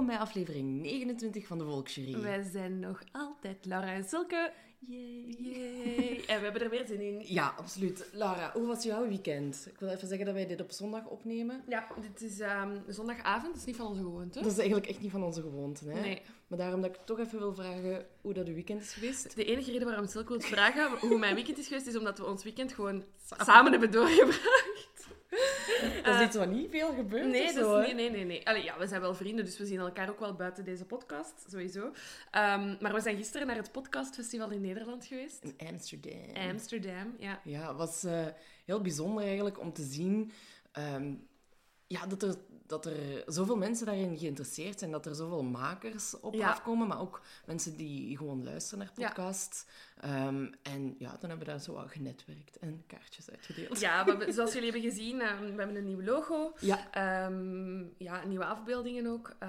Welkom bij aflevering 29 van de Volksjury. Wij zijn nog altijd Laura en Silke. Yay. Yay. En we hebben er weer zin in. Ja, absoluut. Laura, hoe was jouw weekend? Ik wil even zeggen dat wij dit op zondag opnemen. Ja, dit is ehm, zondagavond. Dat is niet van onze gewoonte. Dat is eigenlijk echt niet van onze gewoonte. Hè? Nee. Maar daarom dat ik toch even wil vragen hoe dat uw weekend is geweest. De enige reden waarom Silke wil vragen hoe mijn weekend is geweest, is omdat we ons weekend gewoon samen hebben doorgebracht. Dat is Eh, iets wat niet veel gebeurt Nee, zo, hè? nee, nee, nee. nee. Allee, ja, we zijn wel vrienden, dus we zien elkaar ook wel buiten deze podcast, sowieso. Ehm, maar we zijn gisteren naar het podcastfestival in Nederland geweest. In Amsterdam. Amsterdam, ja. Ja, het was eh, heel bijzonder eigenlijk om te zien ehm, ja, dat, er, dat er zoveel mensen daarin geïnteresseerd zijn, dat er zoveel makers op Ja. afkomen, maar ook mensen die gewoon luisteren naar Ja. Ehm, en ja, dan hebben we daar zo wat genetwerkt en kaartjes uitgedeeld. Ja, we zoals jullie hebben gezien, ehm, we hebben een nieuw logo. Ja, Ehm, ja, nieuwe afbeeldingen ook. Eh,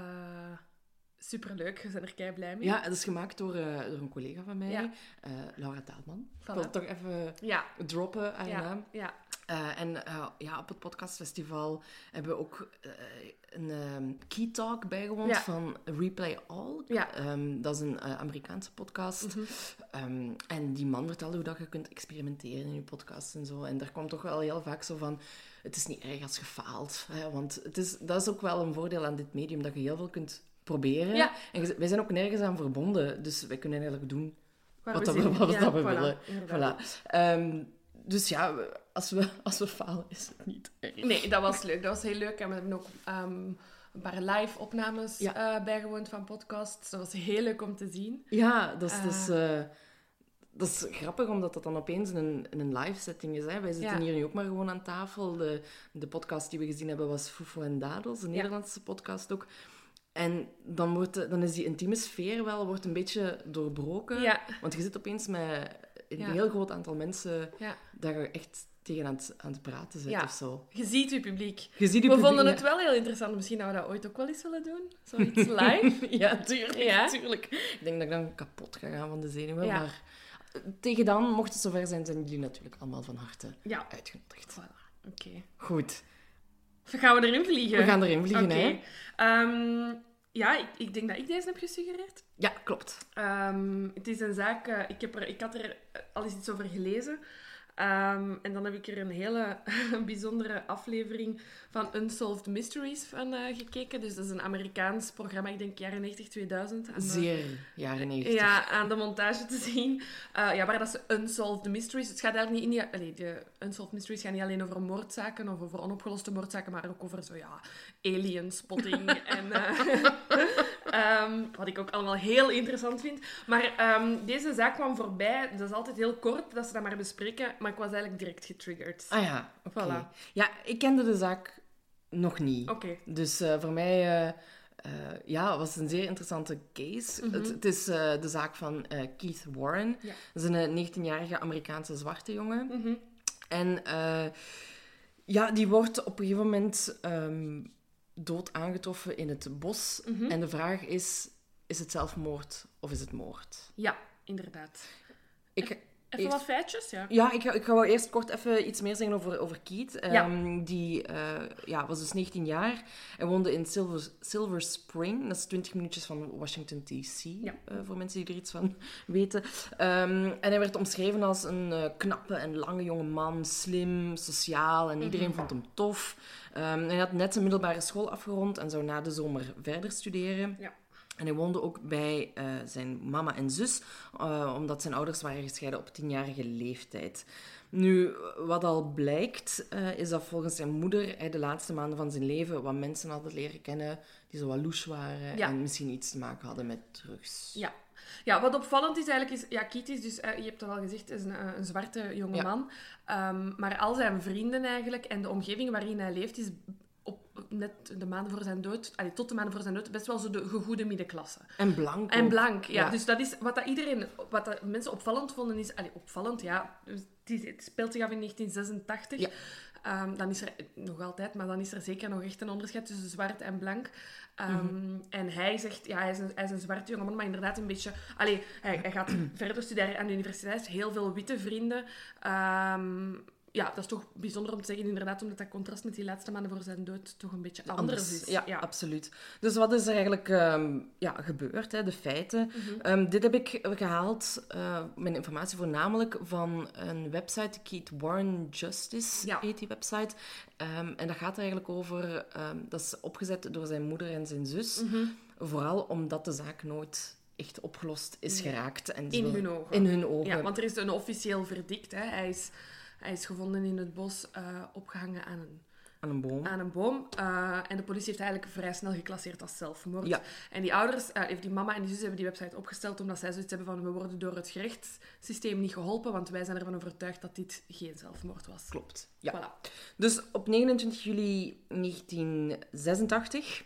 superleuk, we zijn er kei blij mee. ja het is gemaakt door, eh, door een collega van mij, Ja. eh, Laura Taalman. Ik wil toch even ja, droppen haar ja, naam. ja. Eh, en ja, op het podcastfestival hebben we ook een ehm, key talk bijgewoond van Replay All. Ja. Ehm, dat is een Amerikaanse podcast. Mhm. Ehm, en die man vertelde hoe dat je kunt experimenteren in je podcast en zo. En daar komt toch wel heel vaak zo van... Het is niet erg als je faalt. Hè, want het is, dat is ook wel een voordeel aan dit medium, dat je heel veel kunt proberen. Ja. En wij zijn ook nergens aan verbonden. Dus wij kunnen eigenlijk doen Waar wat, we dat we, zin in. wat Ja, dat we voilà, willen. Voilà. Ehm, dus ja, als we, als we falen, is het niet erg. Nee, dat was leuk. Dat was heel leuk. En we hebben ook ehm, een paar live opnames Ja. eh, bijgewoond van podcasts. Dat was heel leuk om te zien. Ja, dat is, Ah. dat is, eh, dat is grappig, omdat dat dan opeens een, een live setting is. Hè. Wij zitten Ja. hier nu ook maar gewoon aan tafel. De, de podcast die we gezien hebben was Fufo en Dadels, een. Nederlandse podcast ook. En dan, wordt de- dan is die intieme sfeer wel wordt een beetje doorbroken. Ja. Want je zit opeens met een Ja. heel groot aantal mensen Ja. dat je echt tegen aan het, aan het praten zit Ja. of zo. Je ziet je publiek. Je ziet We publiek- vonden het wel heel interessant. Misschien dat we dat ooit ook wel eens willen doen. Zoiets live. Ja, tuurlijk, tuurlijk. Ik denk dat ik dan kapot ga gaan van de zenuwen. Maar eh, tegen dan, mocht het zover zijn, zijn jullie natuurlijk allemaal van harte ja. uitgenodigd. Voilà. Oké. Goed, Gaan we erin vliegen? we gaan erin vliegen, hè? Ehm, ja, ik, ik denk dat ik deze heb gesuggereerd. Ja, klopt. Ehm, het is een zaak, eh, ik, heb er, ik had er al eens iets over gelezen. Ehm, en dan heb ik er een hele bijzondere aflevering van Unsolved Mysteries van eh, gekeken. Dus dat is een Amerikaans programma, ik denk jaren 90, 2000. aan de- Zeer jaren 90. ja, aan de montage te zien. Eh, ja, waar dat ze Unsolved Mysteries... Het gaat eigenlijk niet... allee, de Unsolved Mysteries gaan niet alleen over moordzaken of over onopgeloste moordzaken, maar ook over zo, ja, alien spotting en... eh, ehm, wat ik ook allemaal heel interessant vind. Maar ehm, deze zaak kwam voorbij. Dat is altijd heel kort dat ze dat maar bespreken, maar ik was eigenlijk direct getriggerd. Ah ja, oké. Voilà. Ja, ik kende de zaak nog niet. Oké. Dus eh, voor mij eh, ja, was een zeer interessante case. Mhm. het, het is de zaak van Keith Warren. Ja. Dat is een eh, 19-jarige Amerikaanse zwarte jongen. Mhm. En ja, die wordt op een gegeven moment ehm, dood aangetroffen in het bos. Mhm. En de vraag is, is het zelfmoord of is het moord? Ja, inderdaad. Ik, Even Eerst- wat feitjes, ja. Ja, ik ga, ik ga wel eerst kort even iets meer zeggen over, over Keith. Ja. Ehm, die eh, ja, was dus 19 jaar en woonde in Silver, Silver Spring. Dat is 20 minuutjes van Washington, D.C. Ja. eh, voor mensen die er iets van weten. Ehm, en hij werd omschreven als een eh, knappe en lange jonge man. Slim, sociaal en iedereen vond hem tof. Ehm, hij had net zijn middelbare school afgerond en zou na de zomer verder studeren. Ja. En hij woonde ook bij eh, zijn mama en zus, eh, omdat zijn ouders waren gescheiden op tienjarige leeftijd. Nu, wat al blijkt, eh, is dat volgens zijn moeder hij de laatste maanden van zijn leven wat mensen hadden leren kennen die zo wat louche waren Ja. en misschien iets te maken hadden met drugs. Ja. Ja, wat opvallend is eigenlijk, is... Ja, is dus, eh, je hebt het al gezegd, is een, eh, een zwarte jonge Ja. man. Ehm, maar al zijn vrienden eigenlijk en de omgeving waarin hij leeft, is op, net de maanden voor zijn dood, allee, tot de maanden voor zijn dood, best wel zo de gegoede middenklasse. En blank En blank, ja. Ja. Dus dat is wat dat iedereen, wat dat mensen opvallend vonden, is... Allee, opvallend, ja. Het, is- het speelt zich af in 1986. Ja. Ehm, dan is er nog altijd, maar dan is er zeker nog echt een onderscheid tussen zwart en blank. Ehm, En hij zegt, ja, hij is, een, hij is een zwarte jongeman, maar inderdaad een beetje... Allee, hij, hij gaat verder studeren aan de universiteit, heeft heel veel witte vrienden. Ehm, ja, dat is toch bijzonder om te zeggen, inderdaad, omdat dat contrast met die laatste maanden voor zijn dood toch een beetje anders, is. Ja, absoluut. Dus wat is er eigenlijk ehm, ja, gebeurd, hè, de feiten? Mhm. Ehm, dit heb ik gehaald, eh, mijn informatie voornamelijk van een website, Keith Warren Justice Ja. heet die website. Ehm, en dat gaat er eigenlijk over, dat is opgezet door zijn moeder en zijn zus. Mhm. Vooral omdat de zaak nooit echt opgelost is geraakt. En In hun ogen. In hun ogen. Ja, want er is een officieel verdict. Hè. Hij, is, hij is gevonden in het bos, eh, opgehangen aan een, Aan een boom. aan een boom. Eh, en de politie heeft eigenlijk vrij snel geclasseerd als zelfmoord. Ja. En die ouders, eh, die mama en die zus hebben die website opgesteld omdat zij zoiets hebben van we worden door het gerechtssysteem niet geholpen, want wij zijn ervan overtuigd dat dit geen zelfmoord was. Klopt. Ja. Voilà. Dus op 29 juli 1986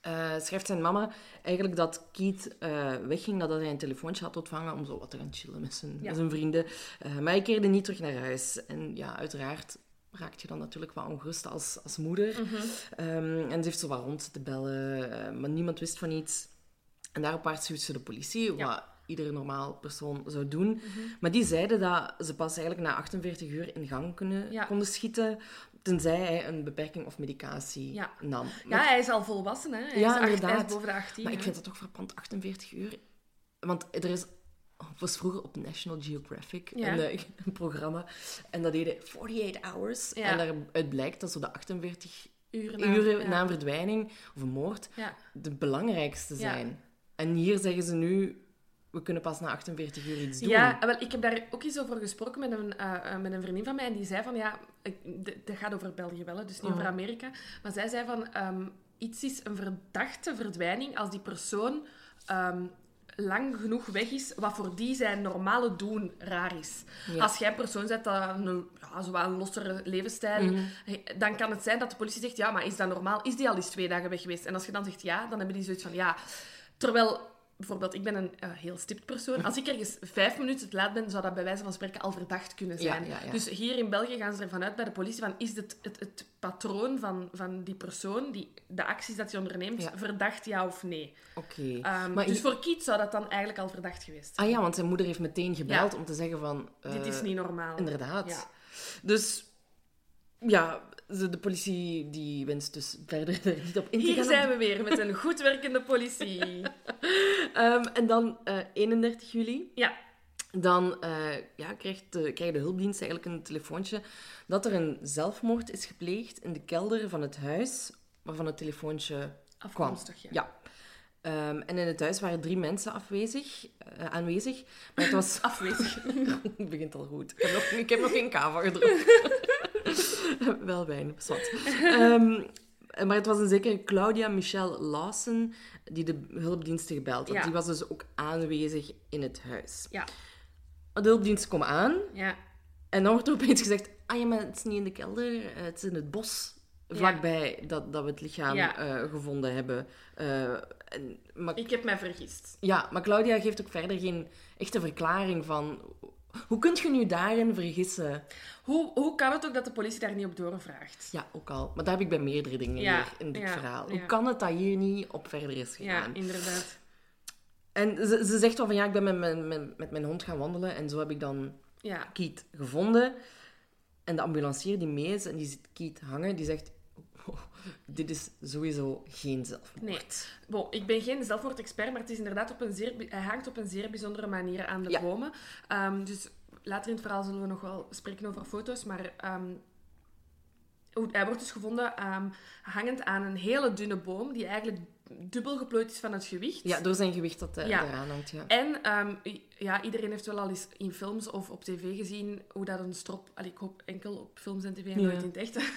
Eh, schrijft zijn mama eigenlijk dat Keith eh, wegging nadat hij een telefoontje had ontvangen om zo wat te gaan chillen met zijn, Ja. met zijn vrienden. Eh, maar hij keerde niet terug naar huis. En ja, uiteraard raakt je dan natuurlijk wel ongerust als, als moeder. Mhm. Ehm, en ze heeft zo wat rond te bellen, maar niemand wist van iets. En daarop waarschuwt ze de politie, Ja. wat iedere normaal persoon zou doen. Mhm. Maar die zeiden dat ze pas eigenlijk na 48 uur in gang kunnen, Ja. konden schieten, tenzij hij een beperking of medicatie Ja. nam. Ja, hij is al volwassen, hè. Hij, Ja, is, acht- hij is inderdaad. boven de 18. maar ik vind dat toch verpand, 48 uur. Want er is, was vroeger op National Geographic Ja. een, eh, een programma. En dat deden 48 hours. En daaruit blijkt dat zo de 48 Uren na- uren na een verdwijning of een moord de belangrijkste zijn. En hier zeggen ze nu, we kunnen pas na 48 uur iets doen. Ja, wel, ik heb daar ook eens over gesproken met een, eh, eh, met een vriendin van mij. En die zei van, ja, dat gaat over België wel, hè, dus niet Mhm. over Amerika. Maar zij zei van, ehm, iets is een verdachte verdwijning als die persoon ehm, lang genoeg weg is, wat voor die zijn normale doen raar is. Ja. Als jij een persoon zet dat een, ja, zo een lossere levensstijl, Mhm. hey, dan kan het zijn dat de politie zegt, ja, maar is dat normaal? Is die al eens twee dagen weg geweest? En als je dan zegt ja, dan hebben die zoiets van, ja... Terwijl, bijvoorbeeld, ik ben een eh, heel stipt persoon. Als ik ergens vijf minuten te laat ben, zou dat bij wijze van spreken al verdacht kunnen zijn. ja, ja. Dus hier in België gaan ze ervan uit bij de politie van, is het, het, het patroon van, van die persoon, die, de acties dat hij onderneemt, verdacht ja of nee? Oké. Ehm, dus voor Kiet zou dat dan eigenlijk al verdacht geweest zijn. Ah ja, want zijn moeder heeft meteen gebeld om te zeggen van... Dit is eh, niet normaal. Inderdaad. Dus ja, de politie die wenst dus verder er niet op in te Hier gaan. zijn we weer met een goed werkende politie. Ehm, en dan eh, 31 juli. Ja, Dan eh, ja, krijgt de, krijgt de hulpdienst eigenlijk een telefoontje dat er een zelfmoord is gepleegd in de kelder van het huis waarvan het telefoontje kwam. afkomstig. Ja. Ja. Ehm, en in het huis waren drie mensen afwezig, eh, aanwezig. Maar het was... Afwezig. het begint al goed. Ik heb nog, ik heb nog geen kava gedronken. Wel wijn, zwart. Ehm, maar het was een zekere Claudia Michelle Lawson die de hulpdiensten gebeld had. Ja. Die was dus ook aanwezig in het huis. Ja, De hulpdiensten komen aan ja. en dan wordt er opeens gezegd... Ah ja, maar het is niet in de kelder, eh, het is in het bos. Vlakbij dat, dat we het lichaam Ja. eh, gevonden hebben. Eh, en, maar, Ik heb mij vergist. ja, maar Claudia geeft ook verder geen echte verklaring van... Hoe kunt je nu daarin vergissen? Hoe, hoe kan het ook dat de politie daar niet op doorvraagt? Ja, ook al. Maar dat heb ik bij meerdere dingen Ja, in dit ja, verhaal. ja. Hoe kan het dat hier niet op verder is Ja, gegaan? inderdaad. En ze, ze zegt wel van ja, ik ben met mijn, met, met mijn hond gaan wandelen en zo heb ik dan Ja. Keith gevonden. En de ambulancier die mee is en die ziet Keith hangen, die zegt... "Oh, dit is sowieso geen zelfmoord. Nee. Bon, ik ben geen zelfmoordexpert, maar het is inderdaad op een zeer... Hij hangt op een zeer bijzondere manier aan de Ja. bomen. Ehm, dus later in het verhaal zullen we nog wel spreken over foto's, maar... ehm, hij wordt dus gevonden ehm, hangend aan een hele dunne boom, die eigenlijk dubbel geplooid is van het gewicht. Ja, door zijn gewicht dat eh, Ja. eraan hangt, ja. En ehm, ja, iedereen heeft wel al eens in films of op tv gezien hoe dat een strop... Allee, ik hoop enkel op films en tv en Ja. nooit in het echt.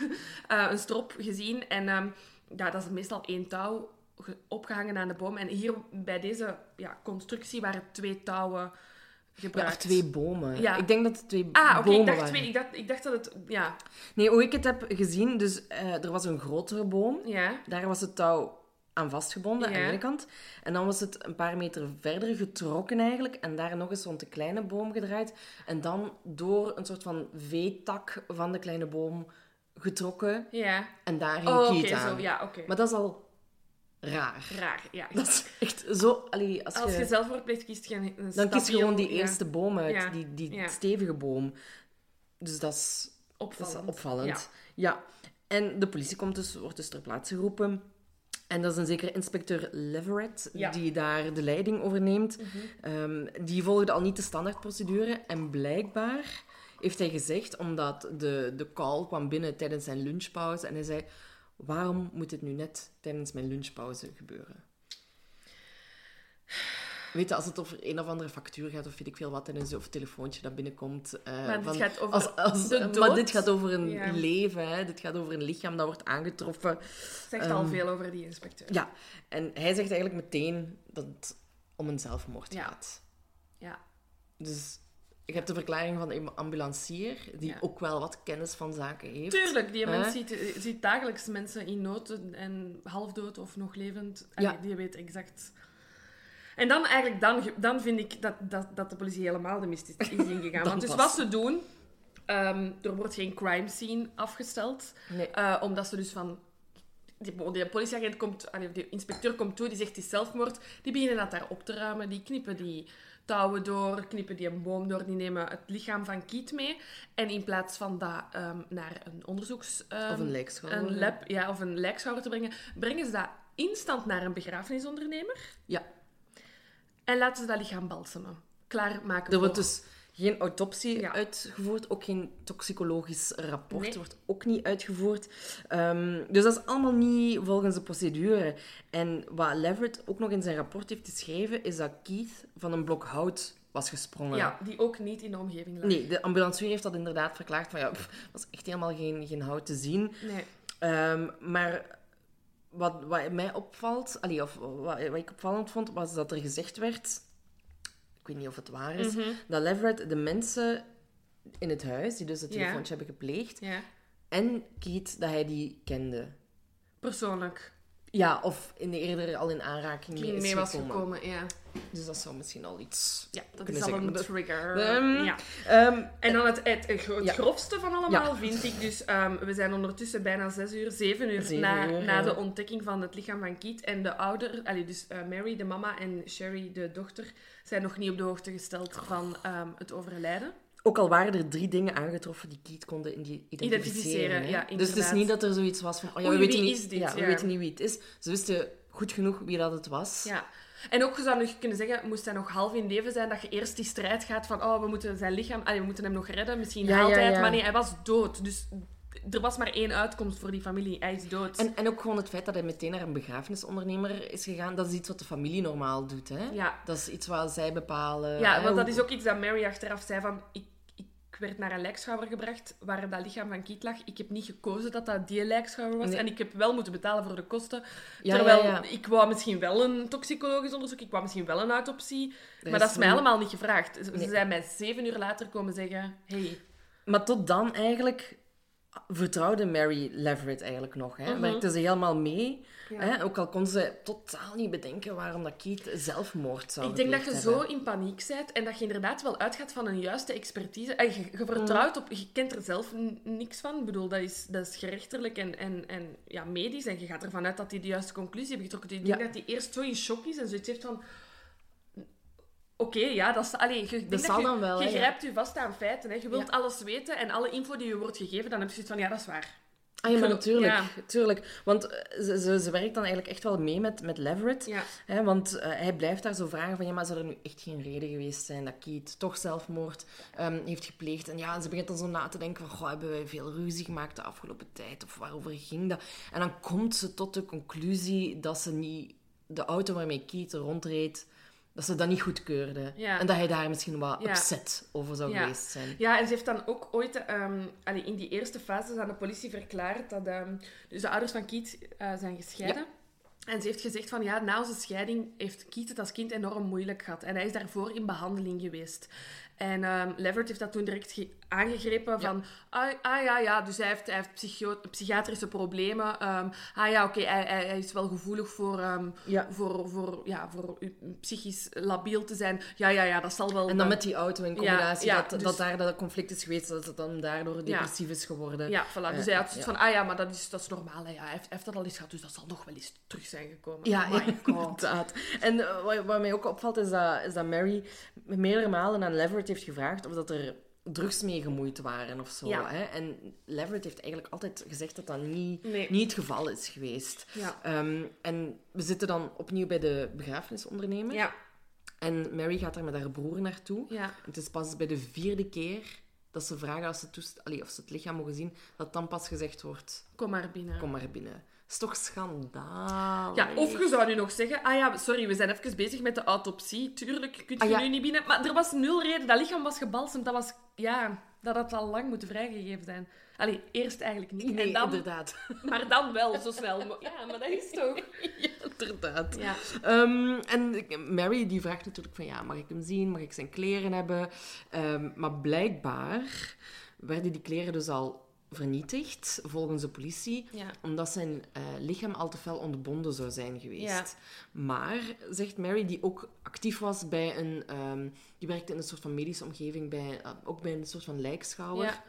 Eh, een strop gezien. En ehm, ja, dat is meestal één touw ge- opgehangen aan de boom. En hier bij deze ja, constructie waren twee touwen Ja, gebruikt. of twee bomen. Ja. Ik denk dat het twee Ah, oké, bomen ik, dacht waren. twee, ik, dacht, ik dacht dat het... Ja, Nee, hoe ik het heb gezien, dus eh, er was een grotere boom. ja. Daar was het touw aan vastgebonden, Ja. aan de ene kant. En dan was het een paar meter verder getrokken eigenlijk. En daar nog eens rond de kleine boom gedraaid. En dan door een soort van veetak van de kleine boom getrokken. Ja. En daar ging Oh, aan. zo. Ja, oké. Maar dat is al raar. Raar, ja. Dat is echt zo... Allee, als, Als je, je zelfmoord pleegt, kiest je een, een dan kies je gewoon die ja, eerste boom uit. Ja. Die, die Ja. stevige boom. Dus dat is Dat is opvallend. opvallend. Ja. Ja. En de politie komt dus, wordt dus ter plaatse geroepen. En dat is een zekere inspecteur Leverett Ja. die daar de leiding over neemt. Ehm, die volgde al niet de standaardprocedure. En blijkbaar heeft hij gezegd, omdat de, de call kwam binnen tijdens zijn lunchpauze. En hij zei, waarom moet dit nu net tijdens mijn lunchpauze gebeuren? Weet je, als het over een of andere factuur gaat, of weet ik veel wat, en een of telefoontje dat binnenkomt. eh, Maar dit van- gaat over als, als, de Maar dit gaat over een Ja. leven, hè. dit gaat over een lichaam dat wordt aangetroffen. Zegt al Ehm, veel over die inspecteur. Ja, en hij zegt eigenlijk meteen dat het om een zelfmoord Ja. gaat. Ja. Dus je hebt de verklaring van een ambulancier, die Ja. ook wel wat kennis van zaken heeft. Tuurlijk, die mens ziet, eh, ziet dagelijks mensen in nood en halfdood of nog levend. Allee, Ja. Die weet exact. En dan eigenlijk, dan, dan vind ik dat, dat, dat de politie helemaal de mist is ingegaan. Want dus pas. wat ze doen, ehm, er wordt geen crime scene afgesteld. Nee. eh, omdat ze dus van... Die, die politieagent komt, allee, de inspecteur komt toe, die zegt is zelfmoord. Die beginnen dat daar op te ruimen. Die knippen die touwen door, knippen die een boom door, die nemen het lichaam van Kiet mee. En in plaats van dat ehm, naar een onderzoeks... ehm, Of een lijkschouwer. een lab, ja, of een lijkschouwer te brengen, brengen ze dat instant naar een begrafenisondernemer Ja, en laten ze dat lichaam balsemen. Klaarmaken er wordt dus geen autopsie Ja. uitgevoerd, ook geen toxicologisch rapport Nee. wordt ook niet uitgevoerd. Ehm, dus dat is allemaal niet volgens de procedure. En wat Leverett ook nog in zijn rapport heeft geschreven, is dat Keith van een blok hout was gesprongen. Ja, die ook niet in de omgeving lag. Nee, de ambulancier heeft dat inderdaad verklaard van ja, pff, was echt helemaal geen, geen hout te zien. Nee. Ehm, maar wat, wat mij opvalt, allee, of wat, wat ik opvallend vond, was dat er gezegd werd, ik weet niet of het waar is, Mhm. dat Leverett de mensen in het huis, die dus het Ja. telefoontje hebben gepleegd, Ja. en Keith, dat hij die kende. Persoonlijk. Ja, of in de eerder al in aanraking mee, Mee, is mee was gekomen. gekomen, ja. Dus dat zou misschien al iets... Ja, dat is al een trigger. Ehm, ja. Ehm, En dan het, het, het gro- het Ja. grofste van allemaal Ja. vind ik dus... ehm, we zijn ondertussen bijna zes uur, zeven uur Zeven na, uur, na ja. de ontdekking van het lichaam van Keith. En de ouder, allee, dus eh, Mary, de mama, en Sherry, de dochter, zijn nog niet op de hoogte gesteld van het overlijden. Ook al waren er drie dingen aangetroffen die Keith konden identificeren. Identificeren, hè. ja, dus het is niet dat er zoiets was van... Oh ja, we weten wie niet, is dit? Ja, we weten niet wie het is. Ze wisten goed genoeg wie dat het was. Ja. En ook, je zou nog kunnen zeggen, moest hij nog half in leven zijn, dat je eerst die strijd gaat van, oh, we moeten zijn lichaam, allee, we moeten hem nog redden, misschien Ja, haalt ja, hij het, ja. maar nee, hij was dood. Dus er was maar één uitkomst voor die familie, hij is dood. En, en ook gewoon het feit dat hij meteen naar een begrafenisondernemer is gegaan, dat is iets wat de familie normaal doet. Hè? Ja. Dat is iets wat zij bepalen. Ja, hè, want dat is ook iets dat Mary achteraf zei van... Ik, ik werd naar een lijkschouwer gebracht waar dat lichaam van Kiet lag. Ik heb niet gekozen dat dat die lijkschouwer was. Nee. En ik heb wel moeten betalen voor de kosten. Ja, terwijl ja, ja. ik wou misschien wel een toxicologisch onderzoek, ik wou misschien wel een autopsie. Maar dat is mij niet- allemaal niet gevraagd. Ze Nee. zijn mij zeven uur later komen zeggen... Hey, Maar tot dan eigenlijk vertrouwde Mary Leverett eigenlijk nog. Hè? Mhm. Werkte ze helemaal mee. Ja. Hè? Ook al kon ze totaal niet bedenken waarom dat Keith zelfmoord zou ik denk dat je zo in paniek bent en dat je inderdaad wel uitgaat van een juiste expertise. En je, je vertrouwt op... Je kent er zelf niks van. Ik bedoel, dat is, dat is gerechtelijk en, en, en ja, medisch. En je gaat ervan uit dat hij de juiste conclusie heeft getrokken. Ik denk Ja. dat hij eerst zo in shock is en zoiets heeft van... Oké, ja, dat, is, allee, je, zal je, dan wel, Je ja. grijpt je vast aan feiten. Hè. Je wilt Ja. alles weten en alle info die je wordt gegeven, dan heb je zoiets van, ja, dat is waar. Ah ja, maar natuurlijk. ja. natuurlijk. Want eh, ze, ze, ze werkt dan eigenlijk echt wel mee met, met Leverett. Ja. Hè, want eh, hij blijft daar zo vragen van... Ja, maar zou er nu echt geen reden geweest zijn dat Keith toch zelfmoord ehm, heeft gepleegd? En ja, ze begint dan zo na te denken van... Goh, hebben wij veel ruzie gemaakt de afgelopen tijd? Of waarover ging dat? En dan komt ze tot de conclusie dat ze niet... De auto waarmee Keith rondreed... Dat ze dat niet goedkeurde. Ja. En dat hij daar misschien wat Ja. upset over zou Ja. geweest zijn. Ja, en ze heeft dan ook ooit ehm, allee, in die eerste fase aan de politie verklaard dat ehm, dus de ouders van Keith eh, zijn gescheiden. En ze heeft gezegd van ja, na onze scheiding heeft Keith het als kind enorm moeilijk gehad. En hij is daarvoor in behandeling geweest. En ehm Leverett heeft dat toen direct ge- aangegrepen van... Ah, ah ja, ja, dus hij heeft, hij heeft psychiatrische problemen. Ehm, ah ja, oké, hij, hij, hij is wel gevoelig voor, ehm, Ja. voor, voor, ja, voor psychisch labiel te zijn. Ja, ja, ja, dat zal wel... En dan met die auto in combinatie, ja, dat, dus- dat daar dat conflict is geweest, dat het dan daardoor depressief is geworden. Ja, voilà. Dus Eh, hij had zoiets ja. van, ah ja, maar dat is, dat is normaal. Hè. Ja, hij, heeft, hij heeft dat al eens gehad, dus dat zal nog wel eens terug zijn gekomen. Ja, Oh inderdaad. En eh, wat, wat mij ook opvalt, is dat, is dat Mary meerdere malen aan Leverett heeft gevraagd of dat er drugs mee gemoeid waren of zo. Ja. Hè? En Leverett heeft eigenlijk altijd gezegd dat dat niet, Nee. niet het geval is geweest. Ja. Ehm, en we zitten dan opnieuw bij de begrafenisondernemer. Ja, En Mary gaat daar met haar broer naartoe. ja. Het is pas bij de vierde keer dat ze vragen als ze toest- allee, of ze het lichaam mogen zien, dat dan pas gezegd wordt, Kom maar binnen. kom maar binnen. Is toch schandaal. Ja, of je zou nu nog zeggen, ah ja, sorry, we zijn even bezig met de autopsie. Tuurlijk, kunt je Ah, ja. nu niet binnen. Maar er was nul reden. Dat lichaam was gebalsemd. Dat was, ja, dat had al lang moeten vrijgegeven zijn. Allee, eerst eigenlijk niet. Nee, en dan, inderdaad. maar dan wel, zo snel. Ja, maar dat is toch... ja, inderdaad. Ja. Ehm, en Mary die vraagt natuurlijk van, ja, mag ik hem zien? Mag ik zijn kleren hebben? Ehm, maar blijkbaar werden die kleren dus al vernietigd, volgens de politie, Ja. omdat zijn eh, lichaam al te fel ontbonden zou zijn geweest. Ja. Maar, zegt Mary, die ook actief was bij een... ehm, die werkte in een soort van medische omgeving, bij, eh, ook bij een soort van lijkschouwer. Ja.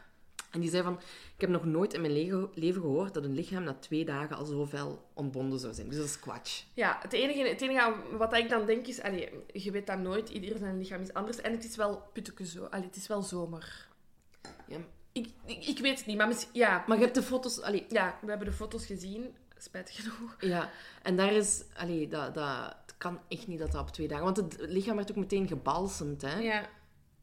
En die zei van, ik heb nog nooit in mijn leven gehoord dat een lichaam na twee dagen al zo fel ontbonden zou zijn. Dus dat is kwatsch. Ja, het enige, het enige wat ik dan denk is... Allee, je weet dat nooit. Ieder zijn lichaam is anders. En het is wel putteke zo. Allee, het is wel zomer. Ja. Ik, ik, ik weet het niet, maar misschien... Ja, Maar je hebt de foto's... Allee, ja, we hebben de foto's gezien. Spijtig genoeg. ja. En daar is... Allee, dat, dat het kan echt niet dat dat op twee dagen... Want het lichaam werd ook meteen gebalsemd, hè. Ja,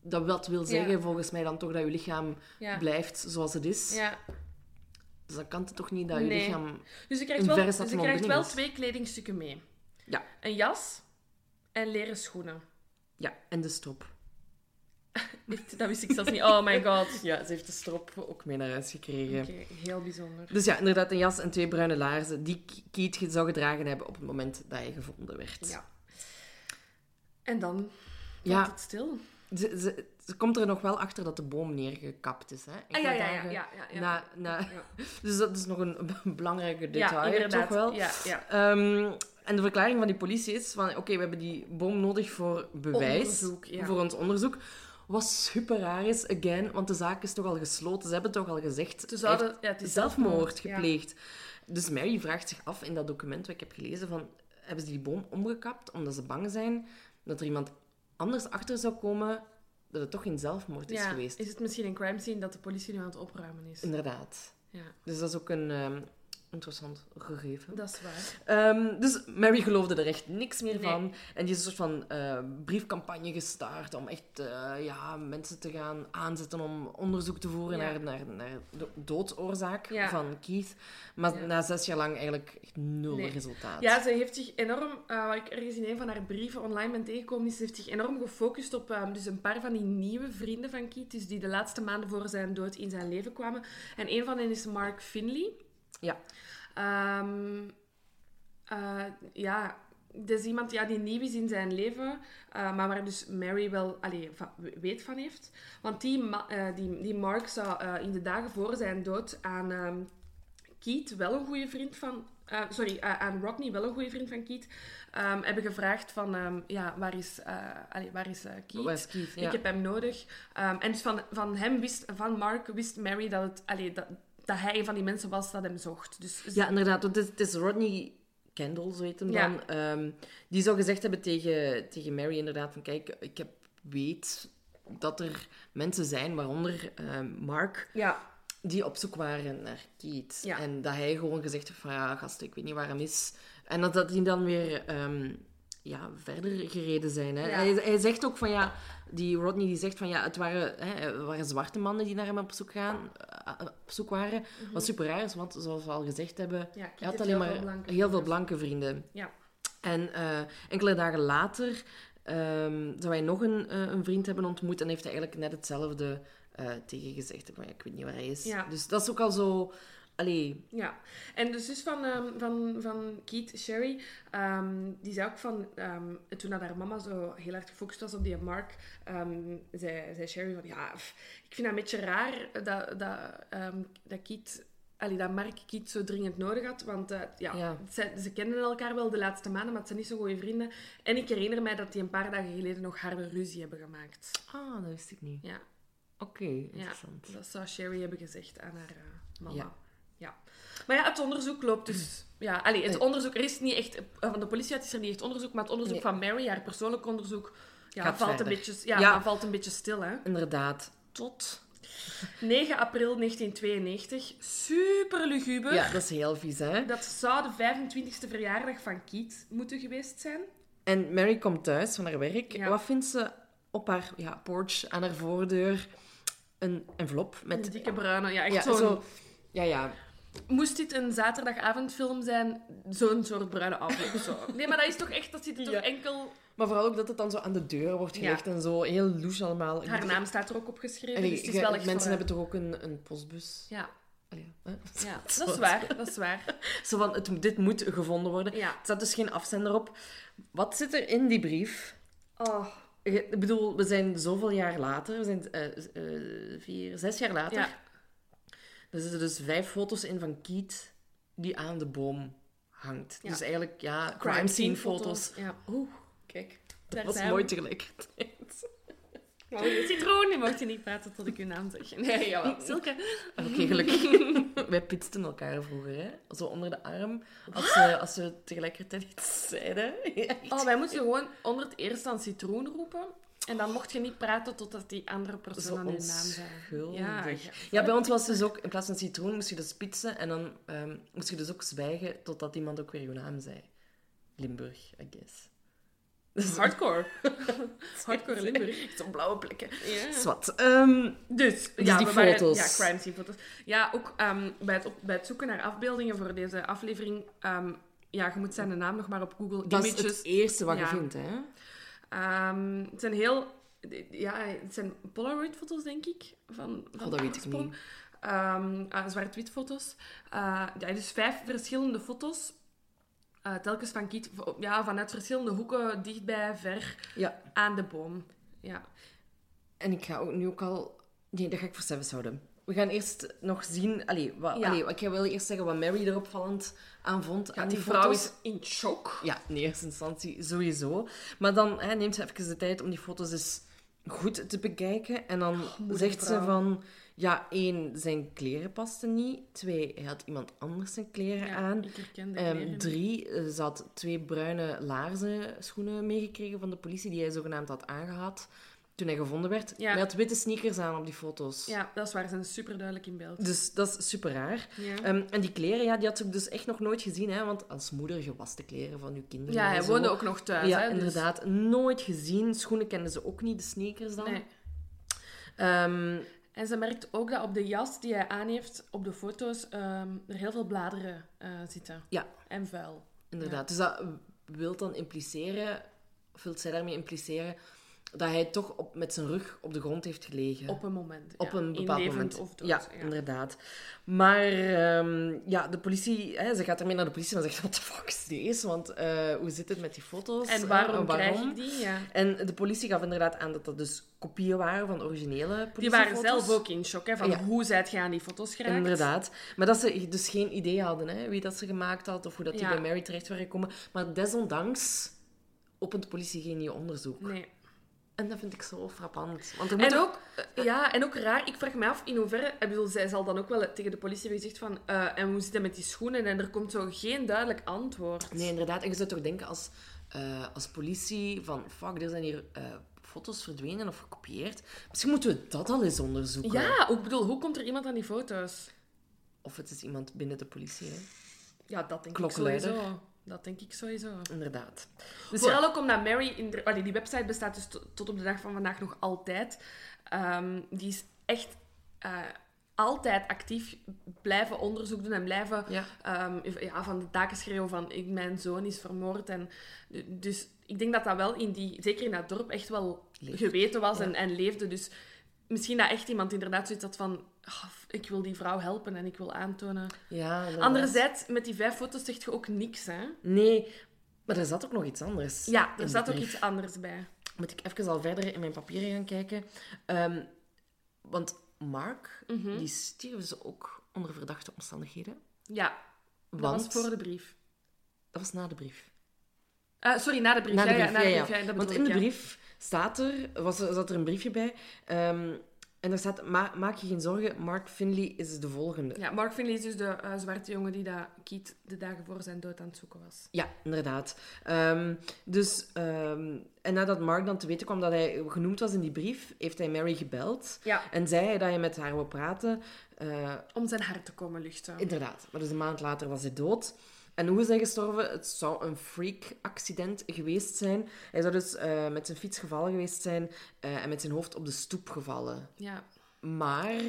Dat wil zeggen, Ja. volgens mij, dan toch dat je lichaam ja. blijft zoals het is. ja. Dus dan kan het toch niet dat je Nee. lichaam... Dus je krijgt wel, dus je krijgt wel twee kledingstukken mee. Ja. Een jas en leren schoenen. Ja, en de strop. Echt, Dat wist ik zelfs niet. Oh my god. Ja, ze heeft de strop ook mee naar huis gekregen. Oké, heel bijzonder. Dus ja, inderdaad, een jas en twee bruine laarzen die Keith zou gedragen hebben op het moment dat hij gevonden werd. Ja. En dan Ja. het stil. Ze, ze, ze komt er nog wel achter dat de boom neergekapt is. Hè? Ah, ja, ja, ja, ja, ja, ja. Na, na, Ja. Dus dat is nog een belangrijke Ja, detail, inderdaad. toch wel? Ja, ja. Ehm, en de verklaring van die politie is van... Oké, we hebben die boom nodig voor bewijs. Ja. Voor ons onderzoek. Wat super raar is, again, want de zaak is toch al gesloten. Ze hebben toch al gezegd... Ze ja, het is zelfmoord zelfmoord, ja. gepleegd. Dus Mary vraagt zich af in dat document wat ik heb gelezen van... Hebben ze die boom omgekapt omdat ze bang zijn dat er iemand anders achter zou komen dat het toch geen zelfmoord is Ja, geweest? Is het misschien een crime scene dat de politie nu aan het opruimen is? Inderdaad. Ja, Dus dat is ook een ehm, interessant gegeven. dat is waar. Ehm, dus Mary geloofde er echt niks meer Nee. van. En die is een soort van eh, briefcampagne gestart om echt eh, ja, mensen te gaan aanzetten om onderzoek te voeren Ja. naar, naar, naar de doodoorzaak Ja. van Keith. Maar Ja. na zes jaar lang eigenlijk echt nul Nee. resultaat. Ja, ze heeft zich enorm, eh, wat ik ergens in een van haar brieven online ben tegengekomen, is ze heeft zich enorm gefocust op ehm, dus een paar van die nieuwe vrienden van Keith, dus die de laatste maanden voor zijn dood in zijn leven kwamen. En een van hen is Mark Finley. Ja. Ehm, eh, ja, dat is iemand ja, die nieuw is in zijn leven, eh, maar waar dus Mary wel allee, va- weet van heeft. Want die, eh, die, die Mark zou in de dagen voor zijn dood aan ehm, Keith, wel een goede vriend van... sorry, aan Rodney, wel een goede vriend van Keith, ehm, hebben gevraagd van... ehm, ja, waar is, allee, waar is Keith? Waar is Keith? Ja. Ik heb hem nodig. En dus van, van hem wist, van Mark wist Mary dat, het, allee, dat, dat hij een van die mensen was dat hem zocht. Dus Ja, inderdaad. Het is, het is Rodney Kendall, zo heet hem Ja. dan. ehm, die zou gezegd hebben tegen, tegen Mary inderdaad van... Kijk, ik heb, weet dat er mensen zijn, waaronder ehm, Mark, Ja. die op zoek waren naar Keith. Ja. En dat hij gewoon gezegd heeft van... Ja, gast, ik weet niet waar hem is. En dat, dat die dan weer... ehm, ja, verder gereden zijn. Hè. Ja. Hij, hij zegt ook van ja, die Rodney die zegt van ja, het waren, hè, het waren zwarte mannen die naar hem op zoek, gaan, op zoek waren. Wat super raar is, want zoals we al gezegd hebben, Mhm. Ja, hij had alleen heel maar veel blanke heel veel vrienden. blanke vrienden. Ja. En eh, enkele dagen later ehm, zou hij nog een, eh, een vriend hebben ontmoet en heeft hij eigenlijk net hetzelfde eh, tegen gezegd. Ja, ik weet niet waar hij is. Ja. Dus dat is ook al zo... Allee, Ja, en de zus van, ehm, van, van Keith, Sherry, ehm, die zei ook van, ehm, toen dat haar mama zo heel hard gefocust was op die Mark, zei, zei Sherry van, ja, pff, ik vind dat een beetje raar dat, dat, dat Keith... Allee, dat Mark Keith zo dringend nodig had, want eh, ja, Ja. Ze, ze kenden elkaar wel de laatste maanden, maar het zijn niet zo goede vrienden. En ik herinner mij dat die een paar dagen geleden nog harde ruzie hebben gemaakt. ah, dat wist ik niet. Ja, Oké, ja interessant. dat zou Sherry hebben gezegd aan haar eh, mama. Ja. Maar ja, het onderzoek loopt dus... Ja, allee, het Eh. onderzoek... Er is niet echt... eh, Van de politie uit is er niet echt onderzoek, maar het onderzoek Nee. van Mary, haar persoonlijk onderzoek, ja, valt, een beetje, ja, valt een beetje stil, hè. Inderdaad. Tot... 9 april 1992. Super luguber. Ja, dat is heel vies, hè? Dat zou de 25e verjaardag van Keith moeten geweest zijn. En Mary komt thuis van haar werk. Ja. Wat vindt ze op haar ja, porch aan haar voordeur? Een envelop met... Een dikke bruine. Ja, echt ja, zo... Ja, ja. Moest dit een zaterdagavondfilm zijn, zo'n soort bruine afloop zo. Nee, maar dat is toch echt... Dat zit er Ja. toch enkel... Maar vooral ook dat het dan zo aan de deur wordt gelegd en zo. Heel louche allemaal. Ik Haar bedoel- naam staat er ook op geschreven, Allee, dus het is wel echt mensen voor- hebben toch ook een, een postbus? Ja, Allee, hè? ja, dat is waar. Dat is waar. Zo van, het, dit moet gevonden worden. Ja. Er staat dus geen afzender op. Wat zit er in die brief? Oh, Je- Ik bedoel, we zijn zoveel jaar later. We zijn eh, eh, vier, zes jaar later. ja. Er zitten dus vijf foto's in van Keith die aan de boom hangt. Ja. Dus eigenlijk, ja, crime scene foto's. Ja. Oeh, kijk. Dat was mooi tegelijkertijd. Oh, citroen, die mocht je niet praten tot ik uw naam zeg. Nee, jawel. Silke. Oké, gelukkig. Wij pitsten elkaar vroeger, hè. Zo onder de arm. Als ze, als ze tegelijkertijd iets zeiden. Echt. Oh, wij moesten gewoon onder het eerst aan citroen roepen. En dan mocht je niet praten totdat die andere persoon aan uw naam zei. Ja, Ja, ja. bij ons was het dus ook, in plaats van citroen, moest je dus pitsen. En dan ehm, moest je dus ook zwijgen totdat iemand ook weer je naam zei. Limburg, I guess. Dus Hardcore. Hardcore Limburg. Zo'n blauwe plekken. Ja. Zwat. Ehm, Dus, Dus ja, die we waren- foto's. ja, crime scene foto's. Ja, ook ehm, bij, het op, bij het zoeken naar afbeeldingen voor deze aflevering... ehm, ja, je moet zijn naam nog maar op Google dat Images... is het eerste wat Ja. je vindt, hè? Ehm, het zijn heel... Ja, het zijn Polaroid-foto's, denk ik. Van, van Oh, dat weet ik niet. Ehm, ah, zwart-wit foto's. Eh, ja, dus vijf verschillende foto's. Eh, telkens van Kiet, ja, vanuit verschillende hoeken, dichtbij, ver, Ja. aan de boom. Ja. En ik ga ook nu ook al... Nee, dat ga ik voor zelfs houden. We gaan eerst nog zien... Allee, wat, Ja. allee, ik wil eerst zeggen wat Mary er opvallend aan vond. ja aan die die vrouw is in shock. Ja, in eerste instantie sowieso. Maar dan hè, neemt ze even de tijd om die foto's eens goed te bekijken. En dan zegt ze van... Ja, één, zijn kleren pasten niet. Twee, hij had iemand anders zijn kleren Ja, aan. de Ehm, drie, eh, ze had twee bruine laarzen schoenen meegekregen van de politie die hij zogenaamd had aangehad toen hij gevonden werd. Ja. Hij had witte sneakers aan op die foto's. Ja, dat is waar. Ze zijn super duidelijk in beeld. Dus dat is super raar. Ja. Ehm, en die kleren, ja, die had ze ook dus echt nog nooit gezien. Hè? Want als moeder, je was de kleren van je kinderen. ja, hij zo. woonde ook nog thuis. Ja, hè, dus- inderdaad. Nooit gezien. Schoenen kenden ze ook niet, de sneakers dan. Nee. Ehm, En ze merkt ook dat op de jas die hij aan heeft, op de foto's, ehm, er heel veel bladeren eh, zitten. ja, En vuil. inderdaad. Dus dat wil dan impliceren, of wil zij daarmee impliceren, dat hij toch op, met zijn rug op de grond heeft gelegen. Op een moment. Op ja. een bepaald Inlevend moment. of dood. ja, inderdaad. Maar ehm, ja, de politie, hè, ze gaat ermee naar de politie en zegt: Wat de fuck is deze? Want eh, hoe zit het met die foto's? En hè? waarom, krijg ik die? Ja. En de politie gaf inderdaad aan dat dat dus kopieën waren van originele Die waren zelf ook in shock, hè, van Ja. hoe zijt je aan die foto's geraakt. Inderdaad. Maar dat ze dus geen idee hadden hè, wie dat ze gemaakt had of hoe dat die Ja. bij Mary terecht waren gekomen. Maar desondanks opent de politie geen nieuw onderzoek. Nee. En dat vind ik zo frappant. Want er moet En ook, eh, ja, en ook raar, ik vraag me af in hoeverre... Ik bedoel, zij zal dan ook wel tegen de politie hebben gezegd van... eh, en hoe zit het met die schoenen? En er komt zo geen duidelijk antwoord. Nee, inderdaad. En je zou toch denken als, eh, als politie van... Fuck, er zijn hier foto's verdwenen of gekopieerd. Misschien moeten we dat al eens onderzoeken. Ja, ook bedoel, hoe komt er iemand aan die foto's? Of het is iemand binnen de politie, hè. Ja, dat denk ik sowieso. Dat denk ik sowieso. Inderdaad. Dus Vooral ja. ook omdat Mary... In de- allee, die website bestaat dus to- tot op de dag van vandaag nog altijd. Ehm, die is echt eh, altijd actief blijven onderzoek doen en blijven Ja. ehm, ja, van de daken schreeuwen van ik, mijn zoon is vermoord. En, dus ik denk dat dat wel in die... Zeker in dat dorp echt wel Leeft. geweten was Ja. en, en leefde. Dus misschien dat echt iemand inderdaad zoiets had van... "Ah, ik wil die vrouw helpen en ik wil aantonen... Ja. Anderzijds, met die vijf foto's zegt je ook niks, hè? Nee, maar er zat ook nog iets anders. Ja, er zat ook brief. iets anders bij. Moet ik even al verder in mijn papieren gaan kijken. Ehm, want Mark, Mhm. die stierf ze ook onder verdachte omstandigheden. Ja, dat Want was voor de brief. dat was na de brief. Eh, sorry, na de brief. Na de ja, brief, ja, na de ja, brief, ja. ja, Want in de ja. brief staat er, was, er- zat er een briefje bij. ehm, en daar staat, "Ma- maak je geen zorgen, Mark Finley is de volgende. Ja, Mark Finley is dus de eh, zwarte jongen die dat Keith de dagen voor zijn dood aan het zoeken was. Ja, inderdaad. Ehm, dus, ehm, en nadat Mark dan te weten kwam dat hij genoemd was in die brief, heeft hij Mary gebeld. Ja. En zei hij dat hij met haar wil praten. Eh, Om zijn hart te komen luchten. inderdaad. Maar dus een maand later was hij dood. En hoe is hij gestorven? Het zou een freak-accident geweest zijn. Hij zou dus eh, met zijn fiets gevallen geweest zijn eh, en met zijn hoofd op de stoep gevallen. Ja. Maar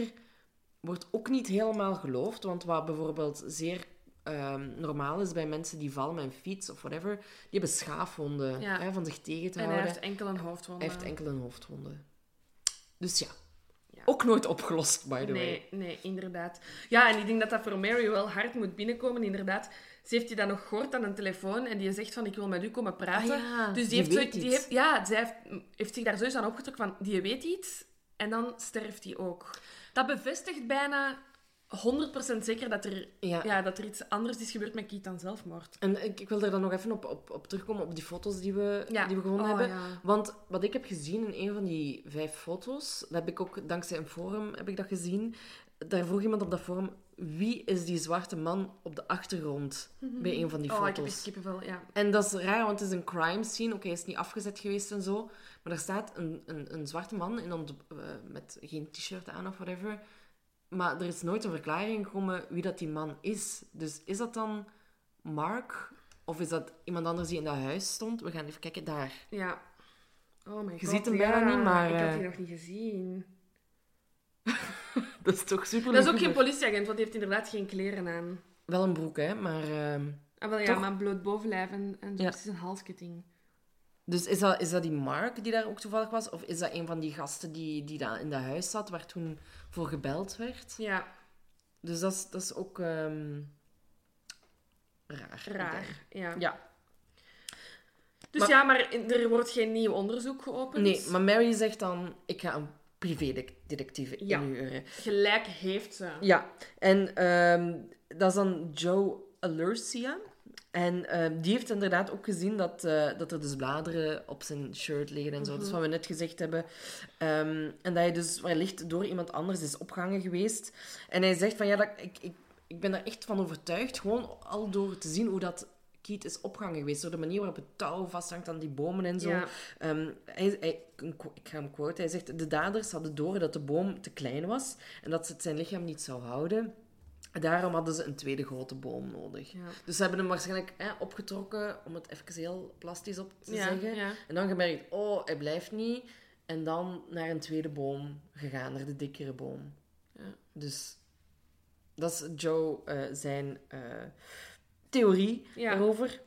wordt ook niet helemaal geloofd, want wat bijvoorbeeld zeer ehm, normaal is bij mensen die vallen met een fiets of whatever, die hebben schaafwonden Ja. hè, van zich tegen te En hij houden. heeft enkel een hoofdwond. Hij heeft enkel een hoofdwonde. Dus ja. Ja. Ook nooit opgelost, by the way. Nee, nee, inderdaad. Ja, en ik denk dat dat voor Mary wel hard moet binnenkomen, inderdaad. Ze heeft die dan nog gehoord aan een telefoon en die zegt van, ik wil met u komen praten. Ah ja, dus die, die heeft, zo- die heeft, ja, zij heeft, heeft zich daar sowieso aan opgetrokken van, die weet iets en dan sterft die ook. Dat bevestigt bijna 100% zeker dat er, Ja. ja. dat er iets anders is gebeurd met Keith dan zelfmoord. En ik, ik wil er dan nog even op, op, op terugkomen, op die foto's die we, Ja. die we gevonden Oh, hebben. ja. Want wat ik heb gezien in een van die vijf foto's, dat heb ik ook dankzij een forum heb ik dat gezien. Daar vroeg iemand op dat forum, wie is die zwarte man op de achtergrond bij een van die oh, ik heb foto's? echt kippenvel, ja. En dat is raar, want het is een crime scene. Oké, hij is niet afgezet geweest en zo. Maar er staat een, een, een zwarte man in ont- eh, met geen t-shirt aan of whatever. Maar er is nooit een verklaring gekomen wie dat die man is. Dus is dat dan Mark? Of is dat iemand anders die in dat huis stond? We gaan even kijken daar. Ja. Oh my god. Je ziet hem ja. bijna niet, maar, Ik had eh, die nog niet gezien. Dat is toch super Dat is ook geen politieagent, want die heeft inderdaad geen kleren aan. Wel een broek, hè. Maar... ehm, Ah, wel ja, Toch? maar bloot bovenlijf en, en zo Ja. precies een halsketting. Dus is dat, is dat die Mark die daar ook toevallig was? Of is dat een van die gasten die, die daar in dat huis zat, waar toen voor gebeld werd? Ja, Dus dat is, dat is ook ehm, raar. raar. Ja. Ja. Dus Maar- ja, maar er wordt geen nieuw onderzoek geopend. Nee, maar Mary zegt dan, ik ga een privédetectieve Ja. inhuren. Gelijk heeft ze. Ja, en ehm, dat is dan Joe Alurcia. En ehm, die heeft inderdaad ook gezien dat, eh, dat er dus bladeren op zijn shirt liggen en zo. Dat is wat we net gezegd hebben. Ehm, en dat hij dus wellicht door iemand anders is opgehangen geweest. En hij zegt van ja, dat, ik, ik, ik ben er echt van overtuigd. Gewoon al door te zien hoe dat Keith is opgehangen geweest. Door de manier waarop het touw vasthangt aan die bomen en zo. Ja. Ehm, hij, ik ga hem quoten. Hij zegt, de daders hadden door dat de boom te klein was en dat ze het zijn lichaam niet zou houden. Daarom hadden ze een tweede grote boom nodig. Ja. Dus ze hebben hem waarschijnlijk hè, opgetrokken, om het even heel plastisch op te Ja, zeggen. ja. En dan gemerkt, oh, hij blijft niet. En dan naar een tweede boom gegaan, naar de dikkere boom. Ja. Dus dat is Joe eh, zijn eh, theorie Ja. daarover.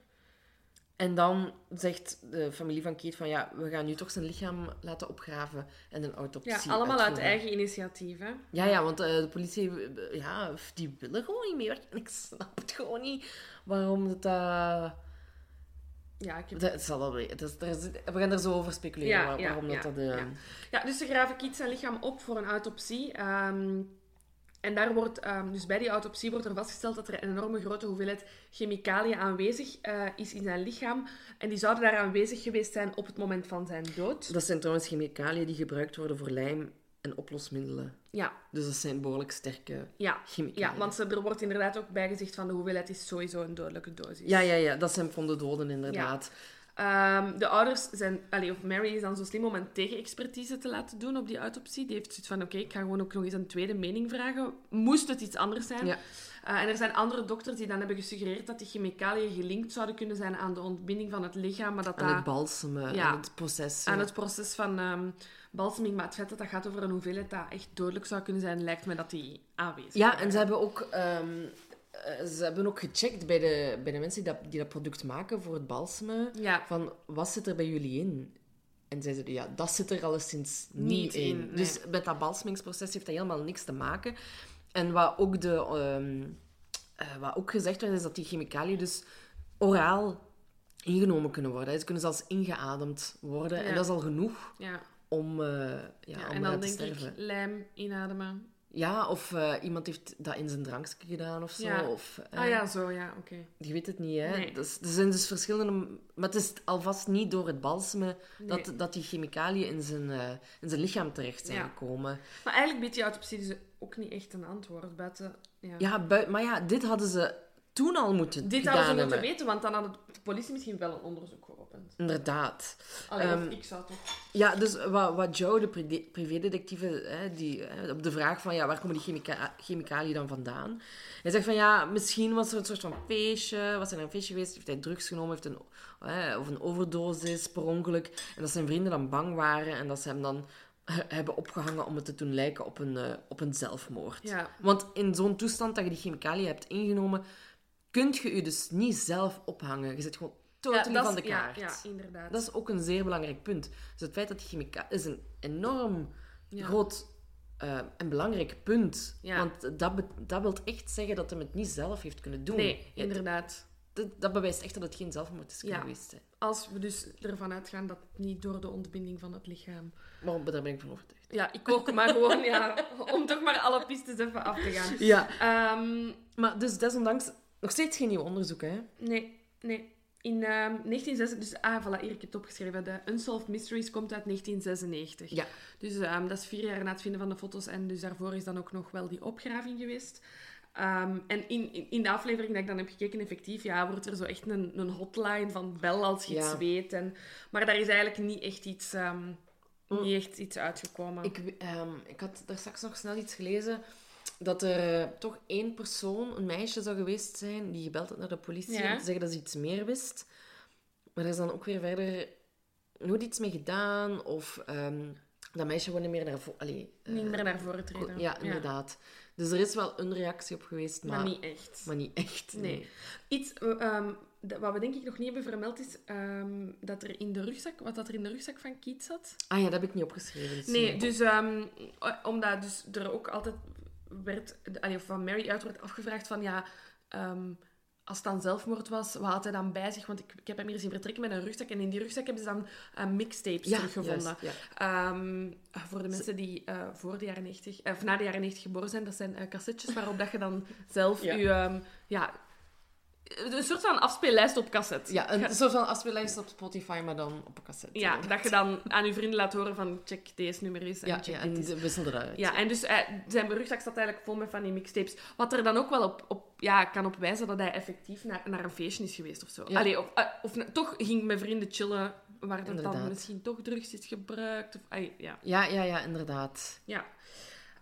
En dan zegt de familie van Kate van ja, we gaan nu toch zijn lichaam laten opgraven en een autopsie Ja, allemaal uit eigen initiatief, hè. Ja, ja, want eh, de politie, eh, ja, die willen gewoon niet meer. En ik snap het gewoon niet waarom dat... eh, Ja, ik heb... dat het zal wel is, we gaan er zo over speculeren Ja, waar- ja, waarom ja, dat... dat ja. Dus ze graven Keith zijn lichaam op voor een autopsie. Ehm, En daar wordt, ehm, dus bij die autopsie wordt er vastgesteld dat er een enorme grote hoeveelheid chemicaliën aanwezig eh, is in zijn lichaam. En die zouden daar aanwezig geweest zijn op het moment van zijn dood. Dat zijn trouwens chemicaliën die gebruikt worden voor lijm en oplosmiddelen. Ja, Dus dat zijn behoorlijk sterke ja. chemicaliën. ja want er wordt inderdaad ook bij gezegd van de hoeveelheid is sowieso een dodelijke dosis. Ja, ja, ja, dat zijn van de doden inderdaad. Ehm, de ouders zijn, allee, of Mary is dan zo slim om een tegenexpertise te laten doen op die autopsie. Die heeft zoiets van: oké, ik ga gewoon ook nog eens een tweede mening vragen. Moest het iets anders zijn? Ja. Eh, en er zijn andere dokters die dan hebben gesuggereerd dat die chemicaliën gelinkt zouden kunnen zijn aan de ontbinding van het lichaam, maar dat Aan dat het balsemen, Ja. aan het proces. aan ja. het proces van ehm balseming, maar het feit dat dat gaat over een hoeveelheid dat echt dodelijk zou kunnen zijn, lijkt me dat die aanwezig Ja, en ze hebben ook, ehm, eh, ze hebben ook gecheckt bij de, bij de mensen die dat, die dat product maken voor het balsemen, Ja. van wat zit er bij jullie in? En zeiden, ja, dat zit er alleszins niet, Niet in. in, nee. Dus met dat balsemingsproces heeft dat helemaal niks te maken. En wat ook, de, ehm, eh, wat ook gezegd werd, is dat die chemicaliën dus oraal ingenomen kunnen worden. Ze kunnen zelfs ingeademd worden. Ja. En dat is al genoeg Ja. om, eh ja, om en dan te denk sterven. ik lijm inademen. Ja, of eh, iemand heeft dat in zijn drankje gedaan of zo. Ja. Of, eh, Ah ja, zo, ja, oké. Je weet het niet, hè. Nee. Dus, er zijn dus verschillende... Maar het is alvast niet door het balsemen Nee. dat, dat die chemicaliën in zijn, eh, in zijn lichaam terecht zijn Ja. gekomen. Maar eigenlijk biedt die autopsie dus ook niet echt een antwoord. Buiten, ja. Ja, maar ja, dit hadden ze toen al moeten Dit hadden ze moeten hebben. weten, want dan had de politie misschien wel een onderzoek geopend. Inderdaad. Allee, Ehm, ik zou toch... Ja, dus wat, wat Joe, de privé- privédetectieve, hè, die, hè, op de vraag van ja, waar komen die chemica chemicaliën dan vandaan? Hij zegt van ja, misschien was er een soort van feestje, was er een feestje geweest, heeft hij drugs genomen, heeft een, hè, of een overdosis per ongeluk. En dat zijn vrienden dan bang waren en dat ze hem dan he- hebben opgehangen om het te doen lijken op een, eh, op een zelfmoord. Ja. Want in zo'n toestand dat je die chemicaliën hebt ingenomen, kun je je dus niet zelf ophangen. Je zit gewoon totally dat van de kaart. Ja, ja, inderdaad. Dat is ook een zeer belangrijk punt. Dus het feit dat die chemicaliën is een enorm Ja. groot eh, en belangrijk punt. Ja. Want dat, dat wil echt zeggen dat hij het niet zelf heeft kunnen doen. Nee, Ja, inderdaad. dat, dat bewijst echt dat het geen zelfmoord is Ja. geweest. Hè. Als we dus ervan uitgaan dat het niet door de ontbinding van het lichaam... Maar daar ben ik van overtuigd. Ja, ik ook, maar gewoon, ja, om toch maar alle pistes even af te gaan. Ja. Ehm, Maar dus desondanks nog steeds geen nieuw onderzoek, hè? nee, nee. In ehm 1996, dus ah, voilà, hier heb ik het opgeschreven. De Unsolved Mysteries komt uit 1996. Ja. Dus ehm, dat is vier jaar na het vinden van de foto's. En dus daarvoor is dan ook nog wel die opgraving geweest. Ehm, en in, in, in de aflevering dat ik dan heb gekeken, effectief, ja, wordt er zo echt een, een hotline van bel als je Ja. iets weet. En, maar daar is eigenlijk niet echt iets, ehm, niet echt iets uitgekomen. Ik, ehm, ik had daar straks nog snel iets gelezen. Dat er eh, toch één persoon, een meisje zou geweest zijn, die gebeld had naar de politie Ja. om te zeggen dat ze iets meer wist. Maar er is dan ook weer verder nooit iets mee gedaan. Of ehm, dat meisje gewoon niet meer naar voren... Allee, eh, niet meer naar voren treden. Ja, inderdaad. Dus er is wel een reactie op geweest, maar, Maar niet echt. maar niet echt. Nee. Iets eh, ehm, wat we denk ik nog niet hebben vermeld is ehm, dat er in de rugzak, wat dat er in de rugzak van Kiet zat. Ah ja, dat heb ik niet opgeschreven. dus Nee, nee. dus omdat dus er ook altijd werd, allee, van Mary uit werd afgevraagd van ja, ehm, als het dan zelfmoord was, wat had hij dan bij zich? Want ik, ik heb hem hier zien vertrekken met een rugzak en in die rugzak hebben ze dan eh, mixtapes Ja, teruggevonden. juist, ja. Ehm, voor de mensen die eh, voor de jaren 90, eh, of na de jaren 90 geboren zijn, dat zijn eh, cassettes waarop dat je dan zelf je, ehm, ja, een soort van afspeellijst op cassette. Ja, een soort van afspeellijst op Spotify, maar dan op een cassette. Ja, dat je dan aan je vrienden laat horen van check deze nummer is en Ja, check ja, en die wissel eruit. Ja, en dus eh, zijn rugzak staat eigenlijk vol met van die mixtapes. Wat er dan ook wel op, op ja, kan op wijzen dat hij effectief naar, naar een feestje is geweest of zo. Ja. Allee, of eh, of toch ging met vrienden chillen, waar dat dan misschien toch drugs is gebruikt. Of, ja. Ja, ja, ja, inderdaad. ja.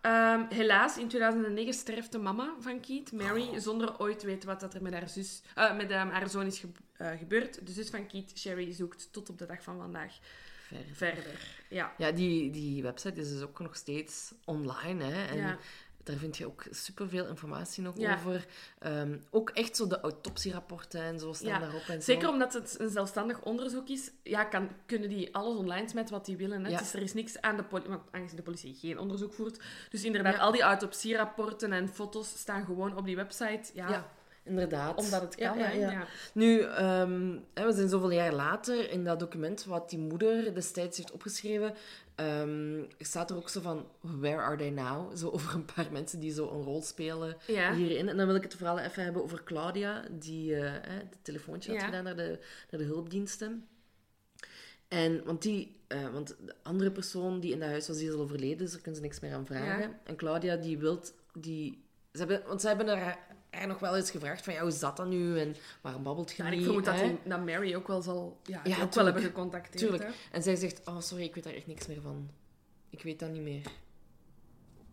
Ehm, helaas, in 2009 sterft de mama van Keith, Mary, zonder ooit te weten wat dat er met haar, zus, eh, met ehm, haar zoon is ge- eh, gebeurd. De zus van Keith, Sherry, zoekt tot op de dag van vandaag Verder. verder. Ja. Ja, die, die website is dus ook nog steeds online. Hè? En Ja. Daar vind je ook superveel informatie nog Ja. over. Ehm, ook echt zo de autopsierapporten en zo staan Ja, daarop. En Zeker zo. omdat het een zelfstandig onderzoek is, ja, kan, kunnen die alles online smijten wat die willen. Hè? Ja. Is, er is niks aan de politie, aangezien de politie geen onderzoek voert. Dus inderdaad, al die autopsierapporten en foto's staan gewoon op die website. Ja. Inderdaad. Omdat het kan, ja, ja. Ja. Nu, ehm, we zijn zoveel jaar later, in dat document wat die moeder destijds heeft opgeschreven, ehm, staat er ook zo van, where are they now? Zo over een paar mensen die zo een rol spelen Ja. hierin. En dan wil ik het vooral even hebben over Claudia, die hè, de telefoontje had gedaan naar de, naar de hulpdiensten. En, want, die, eh, want de andere persoon die in dat huis was, die is al overleden, dus daar kunnen ze niks meer aan vragen. Ja. En Claudia, die wilt, die... Ze hebben, want ze hebben haar, haar nog wel eens gevraagd van, ja, hoe is dat nu? En waarom babbelt je Ja, niet? ik vermoed dat, die, dat Mary ook wel zal... Ja, Ja, ook wel hebben gecontacteerd. Tuurlijk. hè. En zij zegt, oh, sorry, ik weet daar echt niks meer van. Ik weet dat niet meer.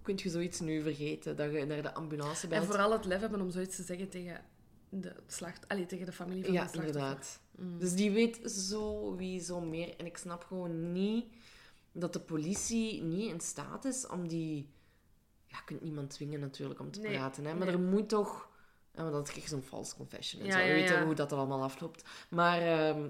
Kunt je zoiets nu vergeten, dat je naar de ambulance bent? En vooral het lef hebben om zoiets te zeggen tegen de, slacht... Allee, tegen de familie van Ja, de slachtoffer. inderdaad. Mm. Dus die weet sowieso meer. En ik snap gewoon niet dat de politie niet in staat is om die... Ja, je kunt niemand dwingen natuurlijk om te Nee, praten, hè. Maar nee. er moet toch... Ja, want dat is echt zo'n false confession. En Ja, zo. We ja, weten ja. hoe dat allemaal afloopt. Maar... ehm,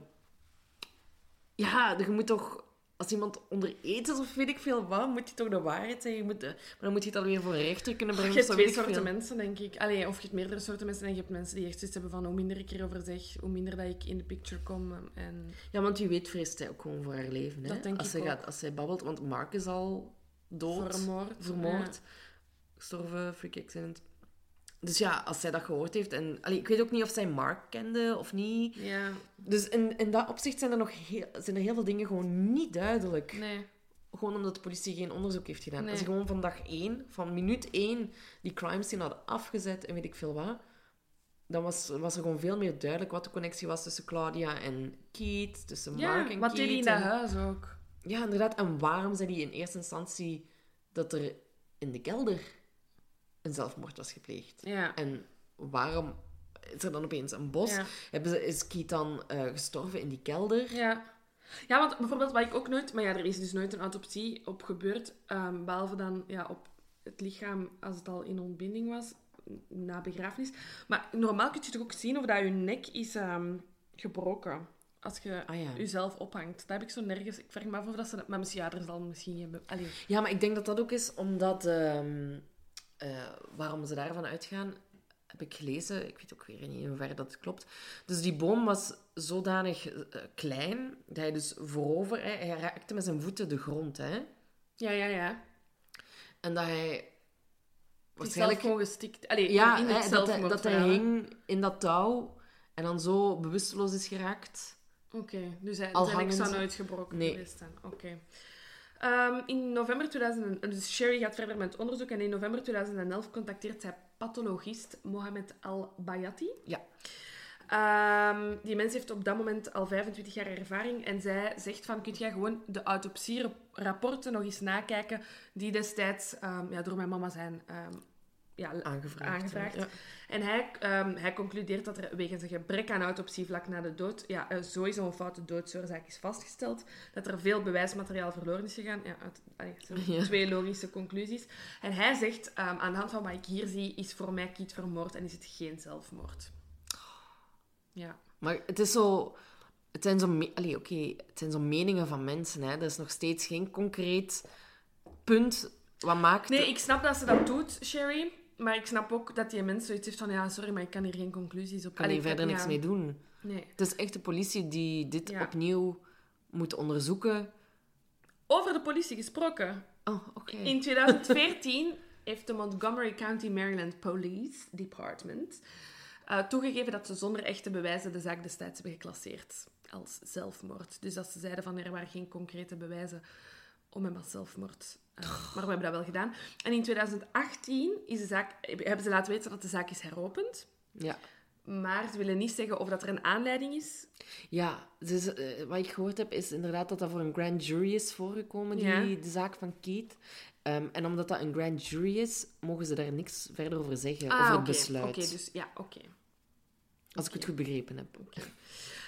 ja, je moet toch... Als iemand onder eet is of weet ik veel wat, moet je toch de waarheid zeggen. Je moet, maar dan moet je het alweer voor een rechter kunnen Je brengen. hebt of zo, twee weet soorten veel. mensen, denk ik. Allee, of je hebt meerdere soorten mensen. En je hebt mensen die echt zoiets hebben van hoe minder ik erover zeg, hoe minder dat ik in de picture kom. En... Ja, want wie weet vreest zij ook gewoon voor haar leven. Hè? Dat denk als, ik zij ook. gaat, als zij babbelt, want Mark is al dood. Vermoord. vermoord, gestorven, freak accident. Dus ja, als zij dat gehoord heeft... En, allee, ik weet ook niet of zij Mark kende of niet. Ja. Dus in, in dat opzicht zijn er nog heel, zijn er heel veel dingen gewoon niet duidelijk. Nee. Gewoon omdat de politie geen onderzoek heeft gedaan. Nee. Als ze gewoon van dag één, van minuut één, die crime scene hadden afgezet en weet ik veel wat... Dan was, was er gewoon veel meer duidelijk wat de connectie was tussen Claudia en Keith, tussen Mark en wat Keith. deed hij in dat en- huis ook? Ja, inderdaad. En waarom zei hij in eerste instantie dat er in de kelder een zelfmoord was gepleegd? Ja. En waarom is er dan opeens een bos? Ja. Hebben ze, is Keith dan eh, gestorven in die kelder? Ja. Ja, want bijvoorbeeld wat ik ook nooit... Maar ja, er is dus nooit een autopsie op gebeurd. ehm, behalve dan ja, op het lichaam als het al in ontbinding was. Na begrafenis. Maar normaal kun je toch ook zien of dat je nek is ehm, gebroken. Als je Ah ja. jezelf ophangt. Dat heb ik zo nergens... Ik vraag me af of dat ze... Maar misschien, ja, er zal misschien Allee. Ja, maar ik denk dat dat ook is omdat... ehm, eh, waarom ze daarvan uitgaan, heb ik gelezen. Ik weet ook weer niet in hoeverre dat klopt. Dus die boom was zodanig eh, klein, dat hij dus voorover... Hij, hij raakte met zijn voeten de grond, hè. Ja, ja, ja. En dat hij... Is Waarschijnlijk... gewoon gestikt. Allee, Ja, in hè, dat, hij, dat hij hing in dat touw en dan zo bewusteloos is geraakt. Oké, dus hij, Al zijn nek zou hangend. nooit gebroken Nee. geweest. Oké. Ehm, in november 2000... Dus Sherry gaat verder met onderzoek en in november 2011 contacteert zij pathologist Mohamed Al-Bayati. Ja. Ehm, die mens heeft op dat moment al 25 jaar ervaring en zij zegt van, kun jij gewoon de autopsierapporten nog eens nakijken die destijds ehm, ja, door mijn mama zijn ja, Aangevraagd. aangevraagd. Ja. En hij, ehm, hij concludeert dat er wegens een gebrek aan autopsie vlak na de dood ja, eh, sowieso een foute doodsoorzaak is vastgesteld. Dat er veel bewijsmateriaal verloren is gegaan. Ja, uit, Ja. twee logische conclusies. En hij zegt, ehm, aan de hand van wat ik hier zie, is voor mij Kiet vermoord en is het geen zelfmoord. Ja. Maar het is zo... Het zijn zo, Allee, oké, het zijn zo meningen van mensen. Hè. Dat is nog steeds geen concreet punt. Wat maakt... Nee, ik snap dat ze dat doet, Sherry. Maar ik snap ook dat die mens zoiets heeft van, ja, sorry, maar ik kan hier geen conclusies op... kan Allee, hier ik verder niks ja. mee doen. Nee. Het is echt de politie die dit Ja. opnieuw moet onderzoeken. Over de politie gesproken. Oh, oké. In 2014 heeft de Montgomery County, Maryland Police Department eh, toegegeven dat ze zonder echte bewijzen de zaak destijds hebben geclasseerd als zelfmoord. Dus dat ze zeiden van er waren geen concrete bewijzen om hem als zelfmoord. Eh, maar we hebben dat wel gedaan. En in 2018 is de zaak, hebben ze laten weten dat de zaak is heropend. Ja. Maar ze willen niet zeggen of dat er een aanleiding is. Ja, dus, wat ik gehoord heb is inderdaad dat dat voor een grand jury is voorgekomen, die, Ja. de zaak van Kate. Ehm, en omdat dat een grand jury is, mogen ze daar niks verder over zeggen, over het Ah, oké. besluit. Oké, dus ja, oké. Als ik het goed begrepen heb.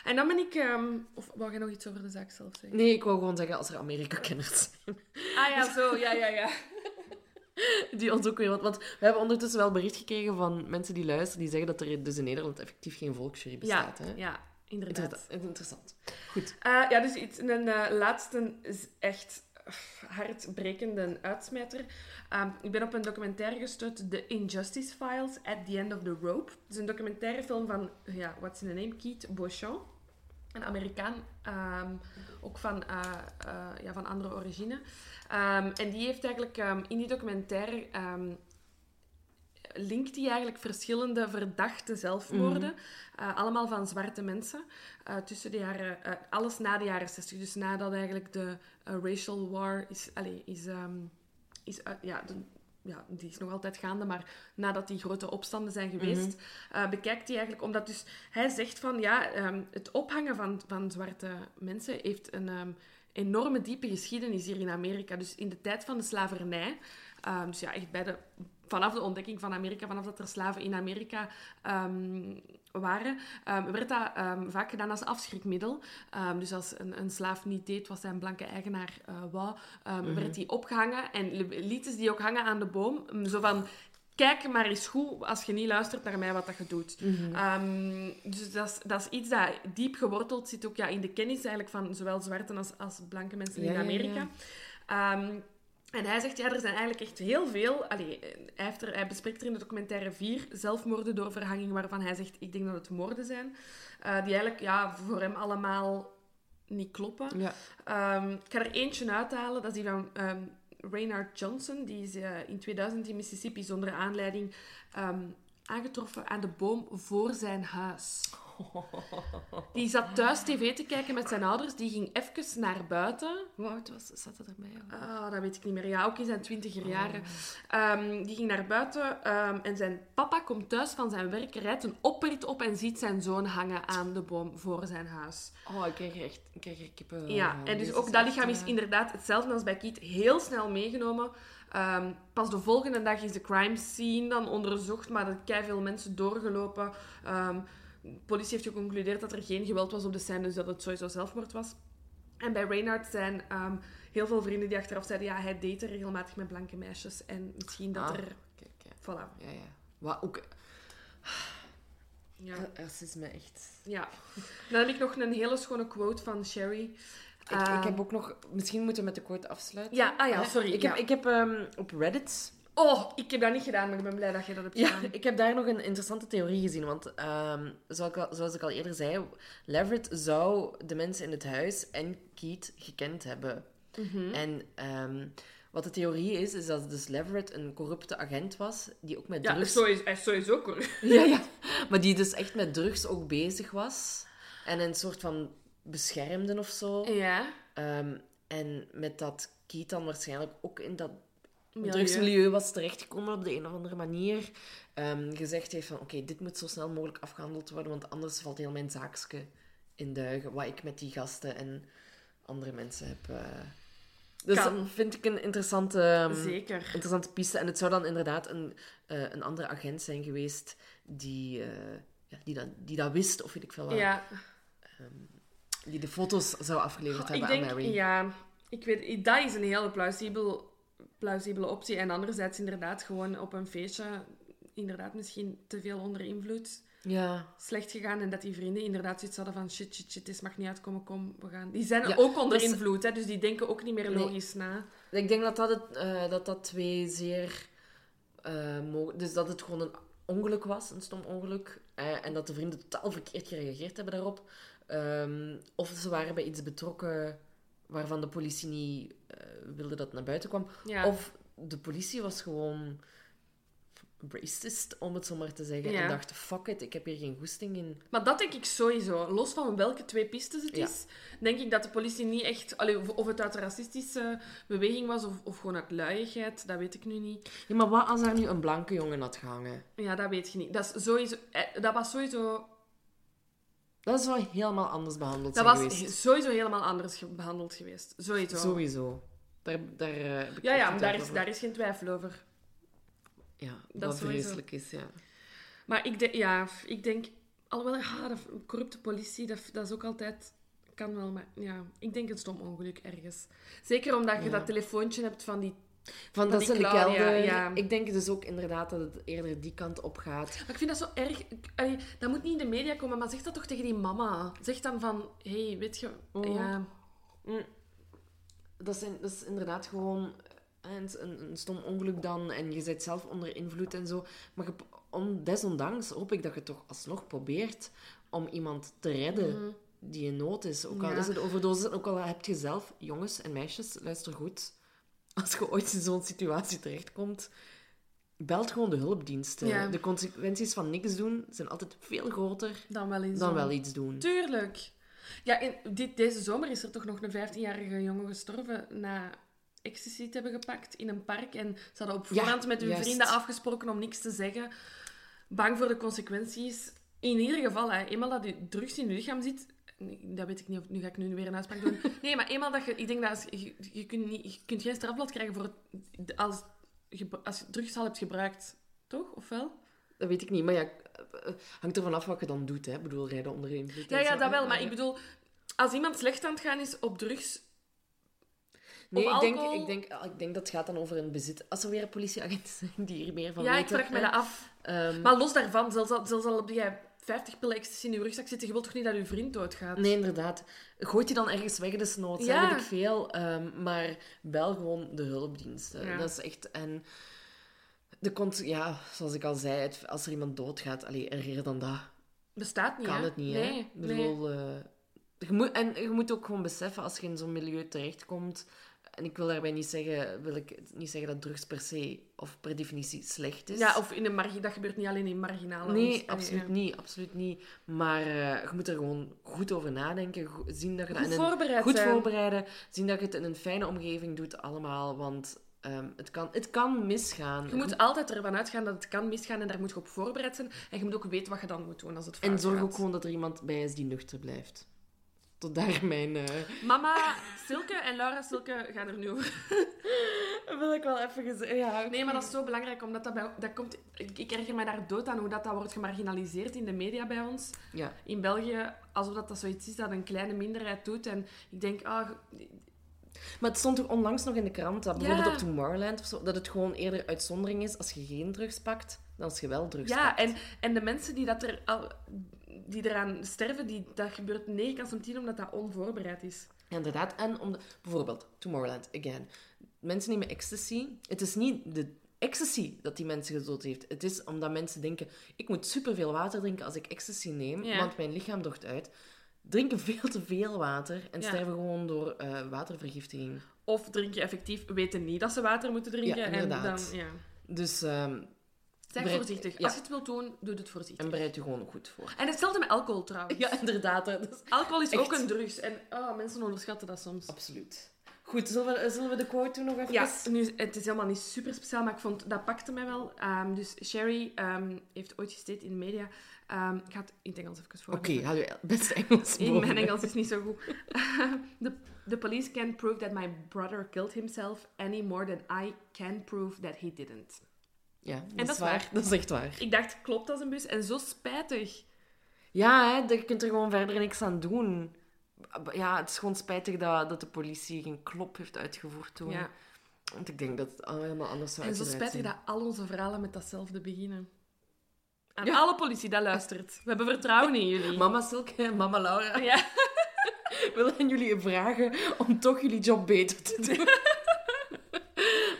En dan ben ik... ehm, of wou je nog iets over de zaak zelf zeggen? Nee, ik wou gewoon zeggen als er Amerika-kenners zijn. Ah ja, zo. Ja, ja, ja. Die ons ook weer. Want we hebben ondertussen wel bericht gekregen van mensen die luisteren, die zeggen dat er dus in Nederland effectief geen volksjury bestaat. ja, hè? ja, inderdaad. Interessant. Goed. Eh, ja, dus iets, een eh, laatste is echt hartbrekende uitsmijter. Ehm, ik ben op een documentaire gestuurd, The Injustice Files, At the End of the Rope. Het is een documentaire film van, ja, what's in the name? Keith Beauchamp. Een Amerikaan, ehm, ook van, uh, uh, ja, van andere origine. Um, en die heeft eigenlijk in die documentaire linkt hij eigenlijk verschillende verdachte zelfmoorden. Mm. allemaal van zwarte mensen. Uh, tussen de jaren... Uh, alles na de jaren 60. Dus nadat eigenlijk de racial war is... Allez, is, um, is ja, de, ja, die is nog altijd gaande, maar nadat die grote opstanden zijn geweest, mm bekijkt hij eigenlijk... Omdat dus... Hij zegt van, ja, um, het ophangen van, van zwarte mensen heeft een... Um, enorme diepe geschiedenis hier in Amerika. Dus in de tijd van de slavernij, um, dus ja, echt bij de vanaf de ontdekking van Amerika, vanaf dat er slaven in Amerika um, waren, um, werd dat um, vaak gedaan als afschrikmiddel. dus als een, een, slaaf niet deed wat zijn blanke eigenaar uh, wou, mm werd hij opgehangen en lieten ze die ook hangen aan de boom. Zo van, kijk maar eens goed als je niet luistert naar mij wat dat je doet. Mm dus dat is, dat is iets dat diep geworteld zit ook ja, in de kennis eigenlijk van zowel zwarte als, als blanke mensen in Amerika. Ja, ja. En hij zegt, ja, er zijn eigenlijk echt heel veel... Allee, hij, heeft er, hij bespreekt er in de documentaire vier zelfmoorden door verhanging, waarvan hij zegt, ik denk dat het moorden zijn. Uh, die eigenlijk ja, voor hem allemaal niet kloppen. Ja. Um, ik ga er eentje uithalen, dat is die van um, Raynard Johnson. Die is uh, in 2000 in Mississippi zonder aanleiding um, aangetroffen aan de boom voor zijn huis. Die zat thuis tv te kijken met zijn ouders. Die ging even naar buiten. Hoe oud was, zat dat erbij? Ah, dat weet ik niet meer. Ja, ook in zijn twintiger jaren. Ehm, die ging naar buiten ehm, en zijn papa komt thuis van zijn werk, rijdt een oprit op en ziet zijn zoon hangen aan de boom voor zijn huis. Oh, ik krijg echt ik krijg er kippen. Ja, en dus ook dat lichaam is eh, inderdaad hetzelfde als bij Kiet. Heel snel meegenomen. Um, pas de volgende dag is de crime scene dan onderzocht, maar er zijn veel mensen doorgelopen. Um, politie heeft geconcludeerd dat er geen geweld was op de scène, dus dat het sowieso zelfmoord was. En bij Reynard zijn um, heel veel vrienden die achteraf zeiden, ja, hij date regelmatig met blanke meisjes. En misschien dat ah, er... Kijk. Voilà. Ja, ja. Wat ook... Ja. Racisme, echt. Ja. Dan heb ik nog een hele schone quote van Sherry. Ik, ik heb ehm, ook nog... Misschien moeten we met de quote afsluiten. Ja, ah ja, sorry. Ik heb, ik heb um, op Reddit Oh, ik heb dat niet gedaan, maar ik ben blij dat je dat hebt gedaan. Ja, ik heb daar nog een interessante theorie gezien. Want um, zoals, ik al, zoals ik al eerder zei, Leverett zou de mensen in het huis en Keith gekend hebben. Mhm. En um, wat de theorie is, is dat dus Leverett een corrupte agent was, die ook met ja, drugs... Ja, hij is sowieso corrupt. ja, ja. Maar die dus echt met drugs ook bezig was. En een soort van beschermde of zo. Ja. Um, en met dat Keith dan waarschijnlijk ook in dat milieu. drugsmilieu was terechtgekomen op de een of andere manier. Um, gezegd heeft van, oké, dit moet zo snel mogelijk afgehandeld worden, want anders valt heel mijn zaakje in duigen. Wat ik met die gasten en andere mensen heb... Uh... Dus dat vind ik een interessante, Zeker. interessante piste. En het zou dan inderdaad een, uh, een andere agent zijn geweest die, uh, ja, die, dat, die dat wist, of weet ik veel wat. Ja. Um, die de foto's zou afgeleverd oh, hebben denk, aan Mary. Ja, ik weet, dat is een hele plausibel plausibele optie. En anderzijds inderdaad gewoon op een feestje, inderdaad misschien te veel onder invloed. Ja. Slecht gegaan en dat die vrienden inderdaad zoiets hadden van shit, shit, shit, dit mag niet uitkomen, kom, we gaan. Die zijn ook onder dus, invloed, hè, dus die denken ook niet meer logisch na. Ik denk dat dat, het, uh, dat, dat twee zeer... Uh, dus dat het gewoon een ongeluk was, een stom ongeluk. Uh, en dat de vrienden totaal verkeerd gereageerd hebben daarop. Um, of ze waren bij iets betrokken waarvan de politie niet uh, wilde dat naar buiten kwam. Of de politie was gewoon racist, om het zo maar te zeggen. En dacht, fuck it, ik heb hier geen goesting in. Maar dat denk ik sowieso. Los van welke twee pistes het is, denk ik dat de politie niet echt... Allee, of het uit een racistische beweging was, of, of gewoon uit luiigheid, dat weet ik nu niet. Ja, maar wat als er nu een blanke jongen had gehangen? Ja, dat weet je niet. Dat, is sowieso, eh, dat was sowieso dat is wel helemaal anders behandeld Dat was sowieso helemaal anders behandeld geweest. Sowieso. Sowieso. Daar, daar, uh, ja, ja, daar is, daar is geen twijfel over. Ja, dat wat vreselijk is, ja. Maar ik, denk, ja, ik denk... Alhoewel, ah, de corrupte politie, dat, dat is ook altijd... Kan wel, maar ja, ik denk een stom ongeluk ergens. Zeker omdat je dat telefoontje hebt van die van dat ze in de kelder. Ja. Ik denk dus ook inderdaad dat het eerder die kant op gaat. Maar ik vind dat zo erg. Allee, dat moet niet in de media komen, maar zeg dat toch tegen die mama. Zeg dan van: hé, hey, weet je. Oh. Ja. Mm. dat, zijn, dat is inderdaad gewoon een, een, stom ongeluk dan. En je zit zelf onder invloed en zo. Maar je, om, desondanks hoop ik dat je toch alsnog probeert om iemand te redden die in nood is. Ook al Ja. is het overdosis, ook al heb je zelf, jongens en meisjes, luister goed. Als je ooit in zo'n situatie terechtkomt, belt gewoon de hulpdiensten. Ja. De consequenties van niks doen zijn altijd veel groter Dan wel dan iets doen. Tuurlijk. Ja, in, dit, deze zomer is er toch nog een 15-jarige jongen gestorven na ecstasy te hebben gepakt in een park. En ze hadden op Ja, voorhand met hun juist. vrienden afgesproken om niks te zeggen. Bang voor de consequenties. In ieder geval, hè, eenmaal dat je drugs in je lichaam zit... Dat weet ik niet, of nu ga ik nu weer een uitspraak doen. Nee, maar eenmaal dat je... Ik denk dat als, je, je, kunt niet, je kunt geen strafblad krijgen voor het, als, je, als je drugs al hebt gebruikt. Toch? Of wel? Dat weet ik niet, maar ja, eh, hangt ervan af wat je dan doet. Hè. Ik bedoel, rijden onder invloed. Ja, ja, zo, dat wel. Maar ik bedoel, als iemand slecht aan het gaan is op drugs... Nee, ik denk, ik, denk, ik denk dat het gaat dan over een bezit. Als er weer politieagenten zijn die hier meer van Ja, ik vraag me dat af. Ehm, Maar los daarvan, zelfs al, zelfs al heb jij 50 pillen ecstasy in je rugzak zitten, je wilt toch niet dat je vriend doodgaat? Nee, inderdaad. Gooit je dan ergens weg, desnoods. Ja. Weet ik veel. ehm, maar bel gewoon de hulpdiensten. Ja. Dat is echt... En de ja, zoals ik al zei, het- als er iemand doodgaat, allee, erger dan dat Bestaat niet, kan hè? het niet. Nee, hè? Ik nee. eh, je moet, en je moet ook gewoon beseffen, als je in zo'n milieu terechtkomt... En ik wil daarbij niet zeggen, wil ik niet zeggen dat drugs per se of per definitie slecht is. Ja, of in een margi dat gebeurt niet alleen in marginale... Nee, ons- absoluut ja. niet, absoluut niet. Maar eh, je moet er gewoon goed over nadenken. Zien dat je dat Goed een- voorbereid goed zijn. voorbereiden. Zien dat je het in een fijne omgeving doet allemaal. Want ehm, het, kan, het kan misgaan. Je moet altijd ervan uitgaan dat het kan misgaan en daar moet je op voorbereid zijn. En je moet ook weten wat je dan moet doen als het fout en zorg gaat. ook gewoon dat er iemand bij is die nuchter blijft. Tot daar mijn... eh, Mama Silke en Laura Silke gaan er nu over. wil ik wel even gezegd. Ja, Nee, maar dat is zo belangrijk, omdat dat, bij, dat komt... Ik, ik erger mij daar dood aan hoe dat, dat wordt gemarginaliseerd in de media bij ons. ja. in België, alsof dat, dat zoiets is dat een kleine minderheid doet. En ik denk, ah, Maar het stond toch onlangs nog in de krant, dat bijvoorbeeld Ja. op Tomorrowland of zo, dat het gewoon eerder uitzondering is als je geen drugs pakt, dan als je wel drugs ja, pakt. en, en de mensen die, dat er al, die eraan sterven, die, dat gebeurt 9 kans om 10 omdat dat onvoorbereid is. Ja, inderdaad. En om de, bijvoorbeeld, Tomorrowland, again. Mensen nemen ecstasy. Het is niet de ecstasy dat die mensen gedood heeft. Het is omdat mensen denken, ik moet superveel water drinken als ik ecstasy neem, Ja. want mijn lichaam droogt uit. Drinken veel te veel water en Ja. sterven gewoon door eh, watervergiftiging. Of drink je effectief, weten niet dat ze water moeten drinken. Ja, en inderdaad. dan, ja. Dus, ehm Zeg voorzichtig. ja. Als je het wilt doen, doe het voorzichtig. en bereid je gewoon goed voor. En hetzelfde met alcohol trouwens. Ja, inderdaad. is Alcohol is Echt. ook een drugs. En ah, mensen onderschatten dat soms. absoluut. Goed, zullen we, zullen we de quote doen nog even? Ja, nu, het is helemaal niet super speciaal, maar ik vond dat pakte mij wel. Ehm, dus Sherry ehm, heeft ooit gesteed in de media. Ehm, ik ga het in het Engels even voor. Oké, haal je beste Engels In boven. mijn Engels is niet zo goed. the, the police can't prove that my brother killed himself any more than I can prove that he didn't. Ja, dat, dat is waar. waar. Dat is echt waar. Ik dacht, klopt als een bus? En zo spijtig. Ja, hè, je kunt er gewoon verder niks aan doen. Ja, het is gewoon spijtig dat, dat de politie geen klop heeft uitgevoerd toen. Ja. Want ik denk dat het al helemaal anders zou En zo spijtig zijn. dat al onze verhalen met datzelfde beginnen. Aan Ja. alle politie dat luistert. We hebben vertrouwen in jullie. Mama Silke en mama Laura Ja. willen jullie vragen om toch jullie job beter te doen.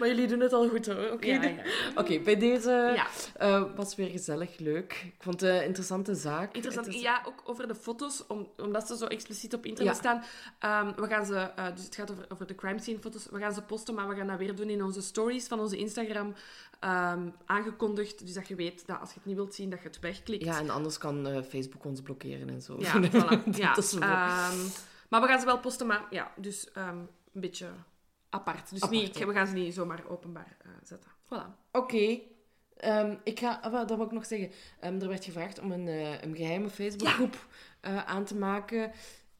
maar jullie doen het al goed hoor. Oké, Ja, de- ja. Oké, bij deze eh, was weer gezellig, leuk. Ik vond het een interessante zaak. Interessant. Is- Ja, ook over de foto's, om, omdat ze zo expliciet op internet staan. Ehm, we gaan ze, eh, dus het gaat over, over de crime scene foto's. We gaan ze posten, maar we gaan dat weer doen in onze stories van onze Instagram. ehm, aangekondigd, dus dat je weet dat als je het niet wilt zien, dat je het wegklikt. Ja, en anders kan eh, Facebook ons blokkeren en zo. Ja, voilà. Ja, Dat is wel- ehm, maar we gaan ze wel posten, maar ja, dus een beetje apart. Dus Apart, niet, ja. we gaan ze niet zomaar openbaar eh, zetten. Voilà. Oké. Ehm, ik ga, ah, dat wil ik nog zeggen. Ehm, er werd gevraagd om een, eh, een geheime Facebookgroep eh, aan te maken.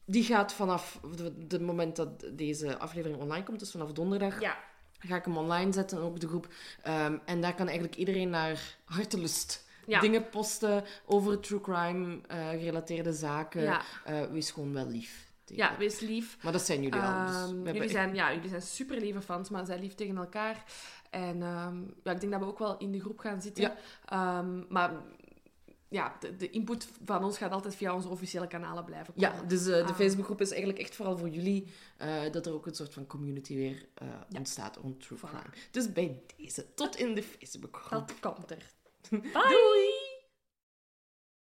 Die gaat vanaf het moment dat deze aflevering online komt, dus vanaf donderdag, Ja, ga ik hem online zetten, ook de groep. Ehm, en daar kan eigenlijk iedereen naar hartelust Ja. dingen posten over true crime eh, gerelateerde zaken. Ja. Eh, wees gewoon wel lief. Tegen ja wees lief. Maar dat zijn jullie al. Dus Ehm, hebben jullie, zijn, ja, jullie zijn super lieve fans, maar zijn lief tegen elkaar. En ehm, ja, ik denk dat we ook wel in de groep gaan zitten. Ja. Ehm, maar ja, de, de input van ons gaat altijd via onze officiële kanalen blijven komen. Ja, dus eh, de. Facebookgroep is eigenlijk echt vooral voor jullie eh, dat er ook een soort van community weer eh, ontstaat rond True Voilà. Crime. Dus bij deze, tot in de Facebookgroep. Dat komt er. Doei!